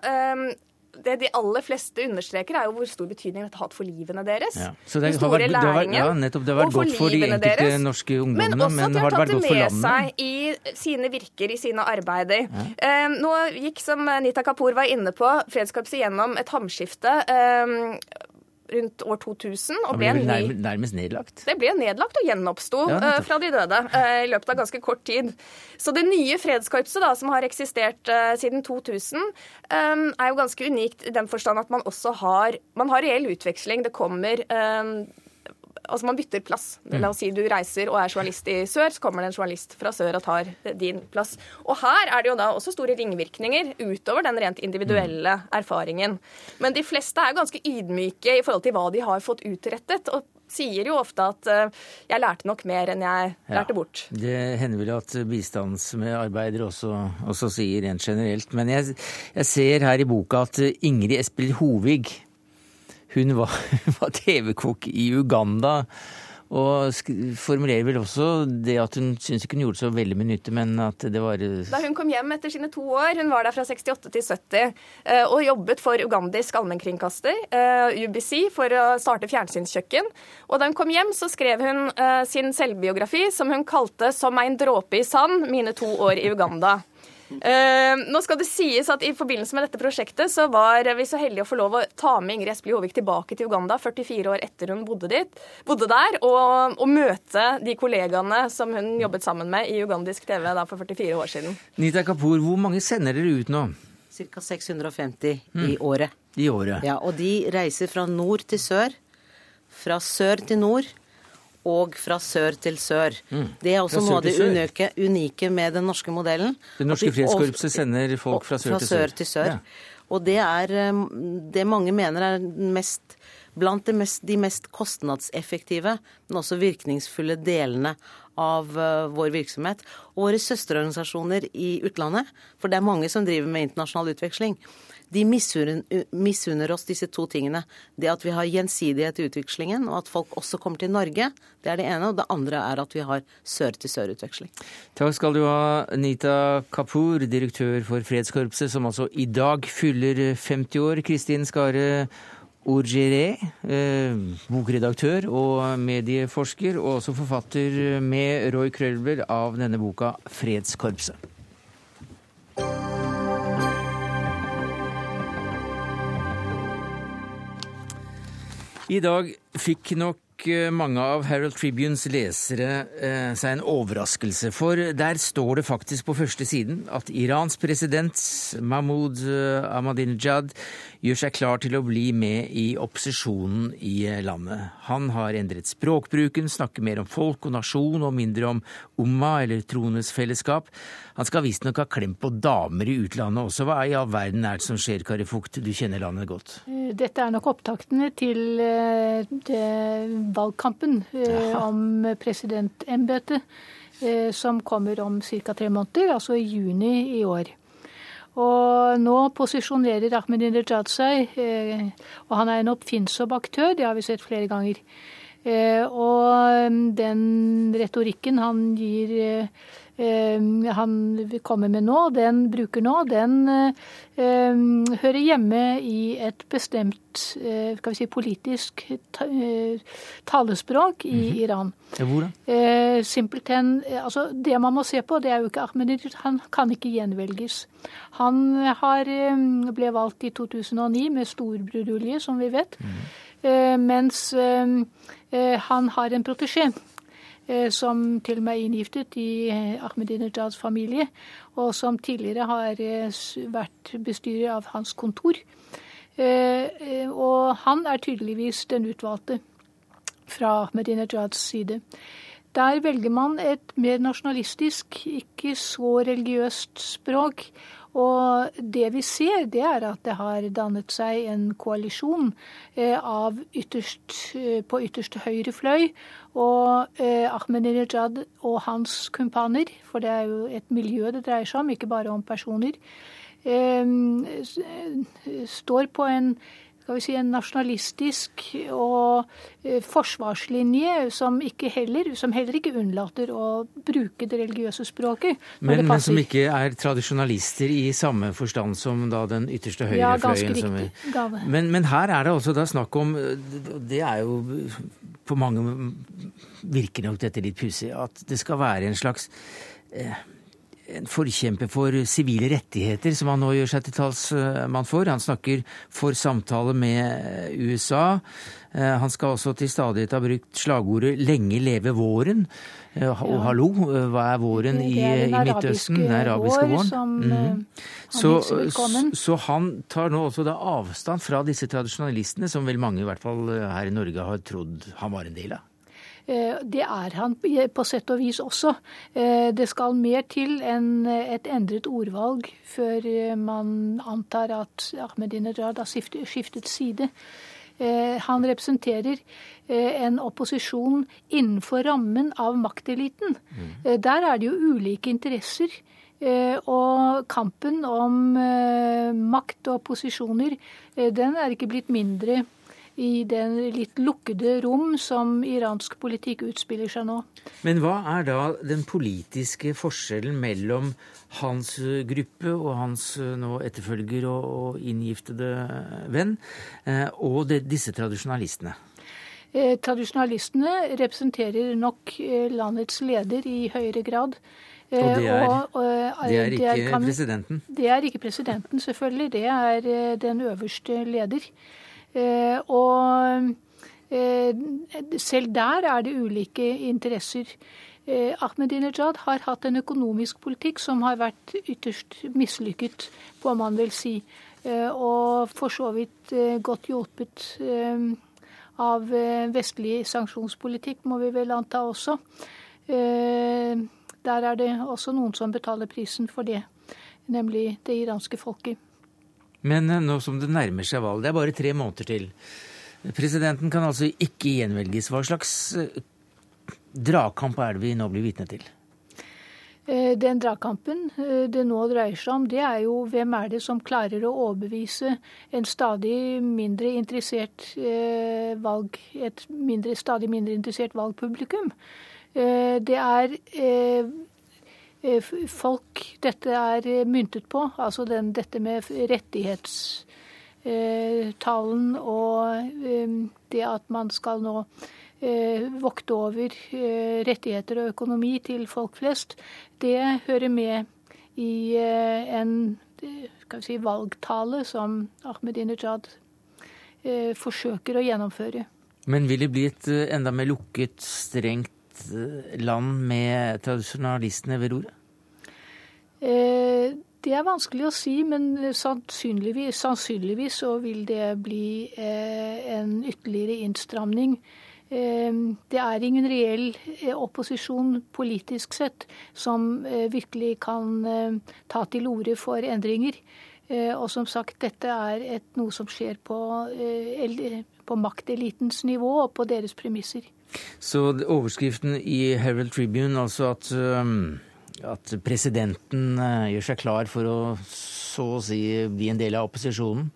det de aller fleste understreker, er jo hvor stor betydning dette har hatt for livene deres. Ja. Så det, har vært, det har ja, nettopp, det har vært godt for de enkelte deres, norske ungdommene, men, også men har det vært godt for landet? Men også at de har tatt det med seg i sine virker, i sine arbeider. Ja. Eh, nå gikk, som Nita Kapoor var inne på, Fredskapset gjennom et hamskifte. Eh, rundt år 2000. og ble, ble ny... nærmest nedlagt? Det ble nedlagt og gjenoppsto ja, uh, fra de døde uh, i løpet av ganske kort tid. Så det nye fredskorpset, da, som har eksistert uh, siden 2000, um, er jo ganske unikt i den forstand at man også har, man har reell utveksling. Det kommer um, Altså man bytter plass. La oss si du reiser og er journalist i sør, så kommer det en journalist fra sør og tar din plass. Og her er det jo da også store ringvirkninger utover den rent individuelle erfaringen. Men de fleste er ganske ydmyke i forhold til hva de har fått utrettet. og sier jo ofte at uh, 'jeg lærte nok mer enn jeg lærte bort'. Det hender vel at bistandsmedarbeidere også, også sier rent generelt. Men jeg, jeg, ser her i boka at Ingrid Espelid Hovig hun var, var TV-kokk i Uganda. Og formulerer vel også det at hun syns ikke hun gjorde så veldig med nytte, men at det var Da hun kom hjem etter sine to år, hun var der fra 68 til 70, eh, og jobbet for ugandisk allmennkringkaster, eh, UBC, for å starte fjernsynskjøkken. Og da hun kom hjem, så skrev hun eh, sin selvbiografi, som hun kalte 'Som ein dråpe i sand mine to år i Uganda'. Uh, nå skal det sies at I forbindelse med dette prosjektet så var vi så heldige å få lov å ta med Ingrid Espelid Håvik tilbake til Uganda 44 år etter hun bodde, dit, bodde der, og, og, møte de kollegaene som hun jobbet sammen med i ugandisk TV da, for 44 år siden. Nita Kapoor, hvor mange sender dere ut nå? Ca. 650 mm. i året. I året. Ja, Og de reiser fra nord til sør. Fra sør til nord og fra sør til sør. Mm. Det er også noe av det unike, unike, med den norske modellen. Det norske frihetskorpset sender folk fra sør, fra til, sør. til sør. Ja. Og det er eh, det mange mener er mest, blant de mest, de mest kostnadseffektive, men også virkningsfulle delene av uh, vår virksomhet. Og våre søsterorganisasjoner i utlandet, for det er mange som driver med internasjonal utveksling, de misunner oss disse to tingene. Det at vi har gjensidighet i utvekslingen, og at folk også kommer til Norge. Det er det ene. Og det andre er at vi har sør-til-sør-utveksling. Takk skal du ha, Nita Kapur, direktør for Fredskorpset, som altså i dag fyller 50 år. Kristin Skare Orgeré, eh, bokredaktør og medieforsker, og også forfatter med Roy Krølber av denne boka 'Fredskorpset'. I dag fikk nok eh, mange av Herald Tribunes lesere eh, seg en overraskelse, for der står det faktisk på første siden at Irans president Mahmoud eh, Ahmadinejad gjør seg klar til å bli med i opposisjonen i landet. Han har endret språkbruken, snakker mer om folk og nasjon og mindre om umma, eller troenes fellesskap. Han skal visstnok ha klemt på damer i utlandet også. Hva i all verden er det som skjer, Kari Fugt? Du kjenner landet godt. Eh, dette er nok opptaktene til eh, valgkampen eh, om presidentembetet, som kommer om ca. tre måneder, altså i juni i år. Og nå posisjonerer Ahmedinejad seg, og han er en oppfinnsom aktør, det har vi sett flere ganger. Og den retorikken han gir Eh, han kommer med nå, den bruker nå, den eh, hører hjemme i et bestemt eh, skal vi si, politisk talespråk i mm -hmm. Iran. Hvor da? Simpelthen, altså Det man må se på, det er jo ikke Ahmedinejad. Han kan ikke gjenvelges. Han har, ble valgt i 2009 med stor brudulje, som vi vet. Mm -hmm. Mens han har en protesjé Eh, som til og med er inngiftet i eh, Ahmedinejads familie, og som tidligere har eh, vært bestyrer av hans kontor. Og han er tydeligvis den utvalgte fra Ahmedinejads side. Der velger man et mer nasjonalistisk, ikke så religiøst språk. Og det vi ser, det er at det har dannet seg en koalisjon eh, ytterst, eh, på ytterste høyre fløy. Og eh, Ahmedinejad og hans kumpaner, for det er jo et miljø det dreier seg om, ikke bare om personer, står på en skal vi si, en nasjonalistisk og eh, forsvarslinje som, heller, som heller ikke unnlater å bruke det religiøse språket. Men, men, som ikke er tradisjonalister i samme forstand som da den ytterste høyrefløyen? Ja, ganske riktig. Men, men, her er det altså da snakk om Det er jo på mange virker nok dette litt pussig. At det skal være en slags eh, en forkjemper for sivile rettigheter, som han nå gjør seg til talsmann for. Han snakker for samtale med USA. Eh, han skal også til stadighet ha brukt slagordet 'lenge leve våren'. Eh, og hallo, hva er våren i, i Midtøsten? Den arabiske våren. Mm. så, så, han tar nå også da avstand fra disse tradisjonalistene, som vel mange i hvert fall her i Norge har trodd han var en del av? Eh, det er han på sett og vis også. Eh, det skal mer til enn et endret ordvalg før eh, man antar at Ahmedinejad har skiftet side. Han representerer en opposisjon innenfor rammen av makteliten. Mm. Der er det jo ulike interesser. Og kampen om makt og posisjoner, den er ikke blitt mindre i den litt lukkede rom som iransk politikk utspiller seg nå. Men hva er da den politiske forskjellen mellom hans gruppe og hans eh, nå etterfølger og inngiftede venn, eh, og disse tradisjonalistene? Eh, tradisjonalistene representerer nok landets leder i høyere grad. Og det er, og, og, det er ikke det er, kan, presidenten? Det er ikke presidenten, selvfølgelig. Det er den øverste leder. Eh, og eh, selv der er det ulike interesser. Eh, Ahmedinejad har hatt en økonomisk politikk som har vært ytterst mislykket, får man vel si. Og for så vidt godt hjulpet av vestlig sanksjonspolitikk, må vi vel anta også. Der er det også noen som betaler prisen for det, nemlig det iranske folket. Men eh, nå som det nærmer seg valg, det er bare tre måneder til. Presidenten kan altså ikke gjenvelges. Hva slags eh, dragkamp er det vi nå blir vitne til? Eh, den dragkampen det nå dreier seg om, det er jo hvem er det som klarer å overbevise en stadig mindre interessert valg, et mindre, stadig mindre interessert valgpublikum. Det er folk dette er eh, myntet på. Altså den, dette med rettighetstalen og det at man skal nå eh, vokte over rettigheter og økonomi til folk flest, det hører med i en si, valgtale som Ahmedinejad forsøker å gjennomføre. Men vil det bli et enda mer lukket, strengt land med tradisjonalistene ved roret? Eh, det er vanskelig å si, men sannsynligvis, sannsynligvis så vil det bli eh, en ytterligere innstramning. Eh, det er ingen reell opposisjon politisk sett som virkelig kan ta til orde for endringer. Og som sagt, dette er et, noe som skjer på, på maktelitens nivå og på deres premisser. Så overskriften i Herald Tribune, altså at, at presidenten uh, gjør seg klar for å så å si bli en del av opposisjonen?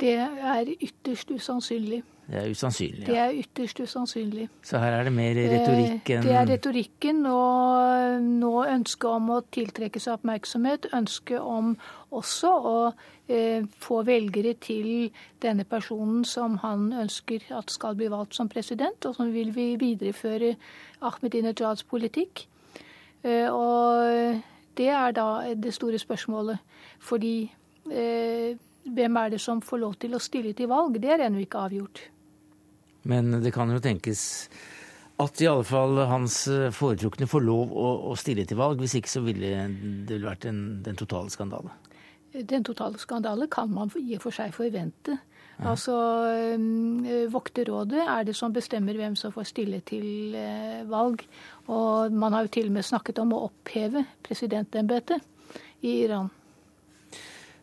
Det er ytterst usannsynlig. Det er usannsynlig. Ja. Det er ytterst usannsynlig. Så her er det mer retorikk enn Det er retorikken og nå ønsket om å tiltrekke seg oppmerksomhet. Ønsket om også å eh, få velgere til denne personen som han ønsker at skal bli valgt som president, og som vil vi videreføre Ahmedinejads politikk. Eh, og det er da det store spørsmålet. Fordi eh, hvem er det som får lov til å stille til valg? Det er ennå ikke avgjort. Men det kan jo tenkes at i alle fall hans foretrukne får lov å, å stille til valg. Hvis ikke så ville det vært en, den totale skandale. Den totale skandale kan man i og for seg forvente. Altså, øh, Vokterrådet er det som bestemmer hvem som får stille til øh, valg. Og man har jo til og med snakket om å oppheve presidentembetet i Iran.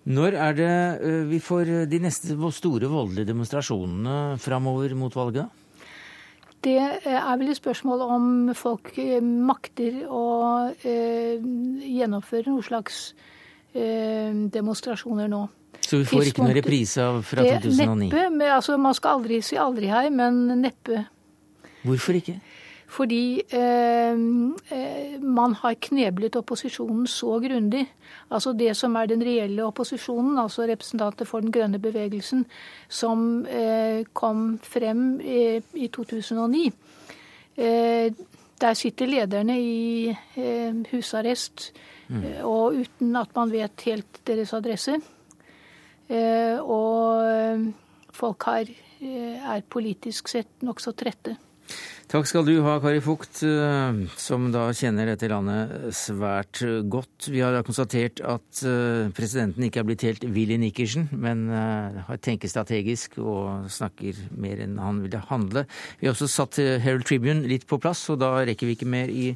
Når er det eh, vi får eh, de neste store voldelige demonstrasjonene framover mot valget? Det eh, er vel et spørsmål om folk makter å eh, gjennomføre noen slags eh, demonstrasjoner nå. Så vi får ikke noen reprise fra 2009? Neppe. Altså, man skal aldri si aldri her, men neppe. Hvorfor ikke? Fordi eh, eh, man har kneblet opposisjonen så grundig. Altså det som er den reelle opposisjonen, altså representanter for den grønne bevegelsen, som eh, kom frem i 2009. Eh, der sitter lederne i husarrest, mm. og uten at man vet helt deres adresse. Og folk har, er politisk sett nokså trette. Takk skal du ha, Kari Fugt, eh, som da kjenner dette landet svært godt. Vi har da konstatert at eh, presidenten ikke er blitt helt Willy Nikkersen, men tenker har tenkt strategisk og snakker mer enn han ville handle. Vi har også satt Herald Tribune litt på plass, og da rekker vi ikke mer i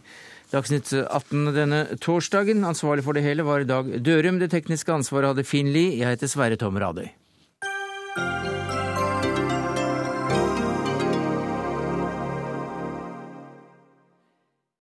Dagsnytt 18 denne torsdagen. Ansvarlig for det hele var Dag Dørum. Det tekniske ansvaret hadde Finn Lie. Jeg heter Sverre Tom Radøy.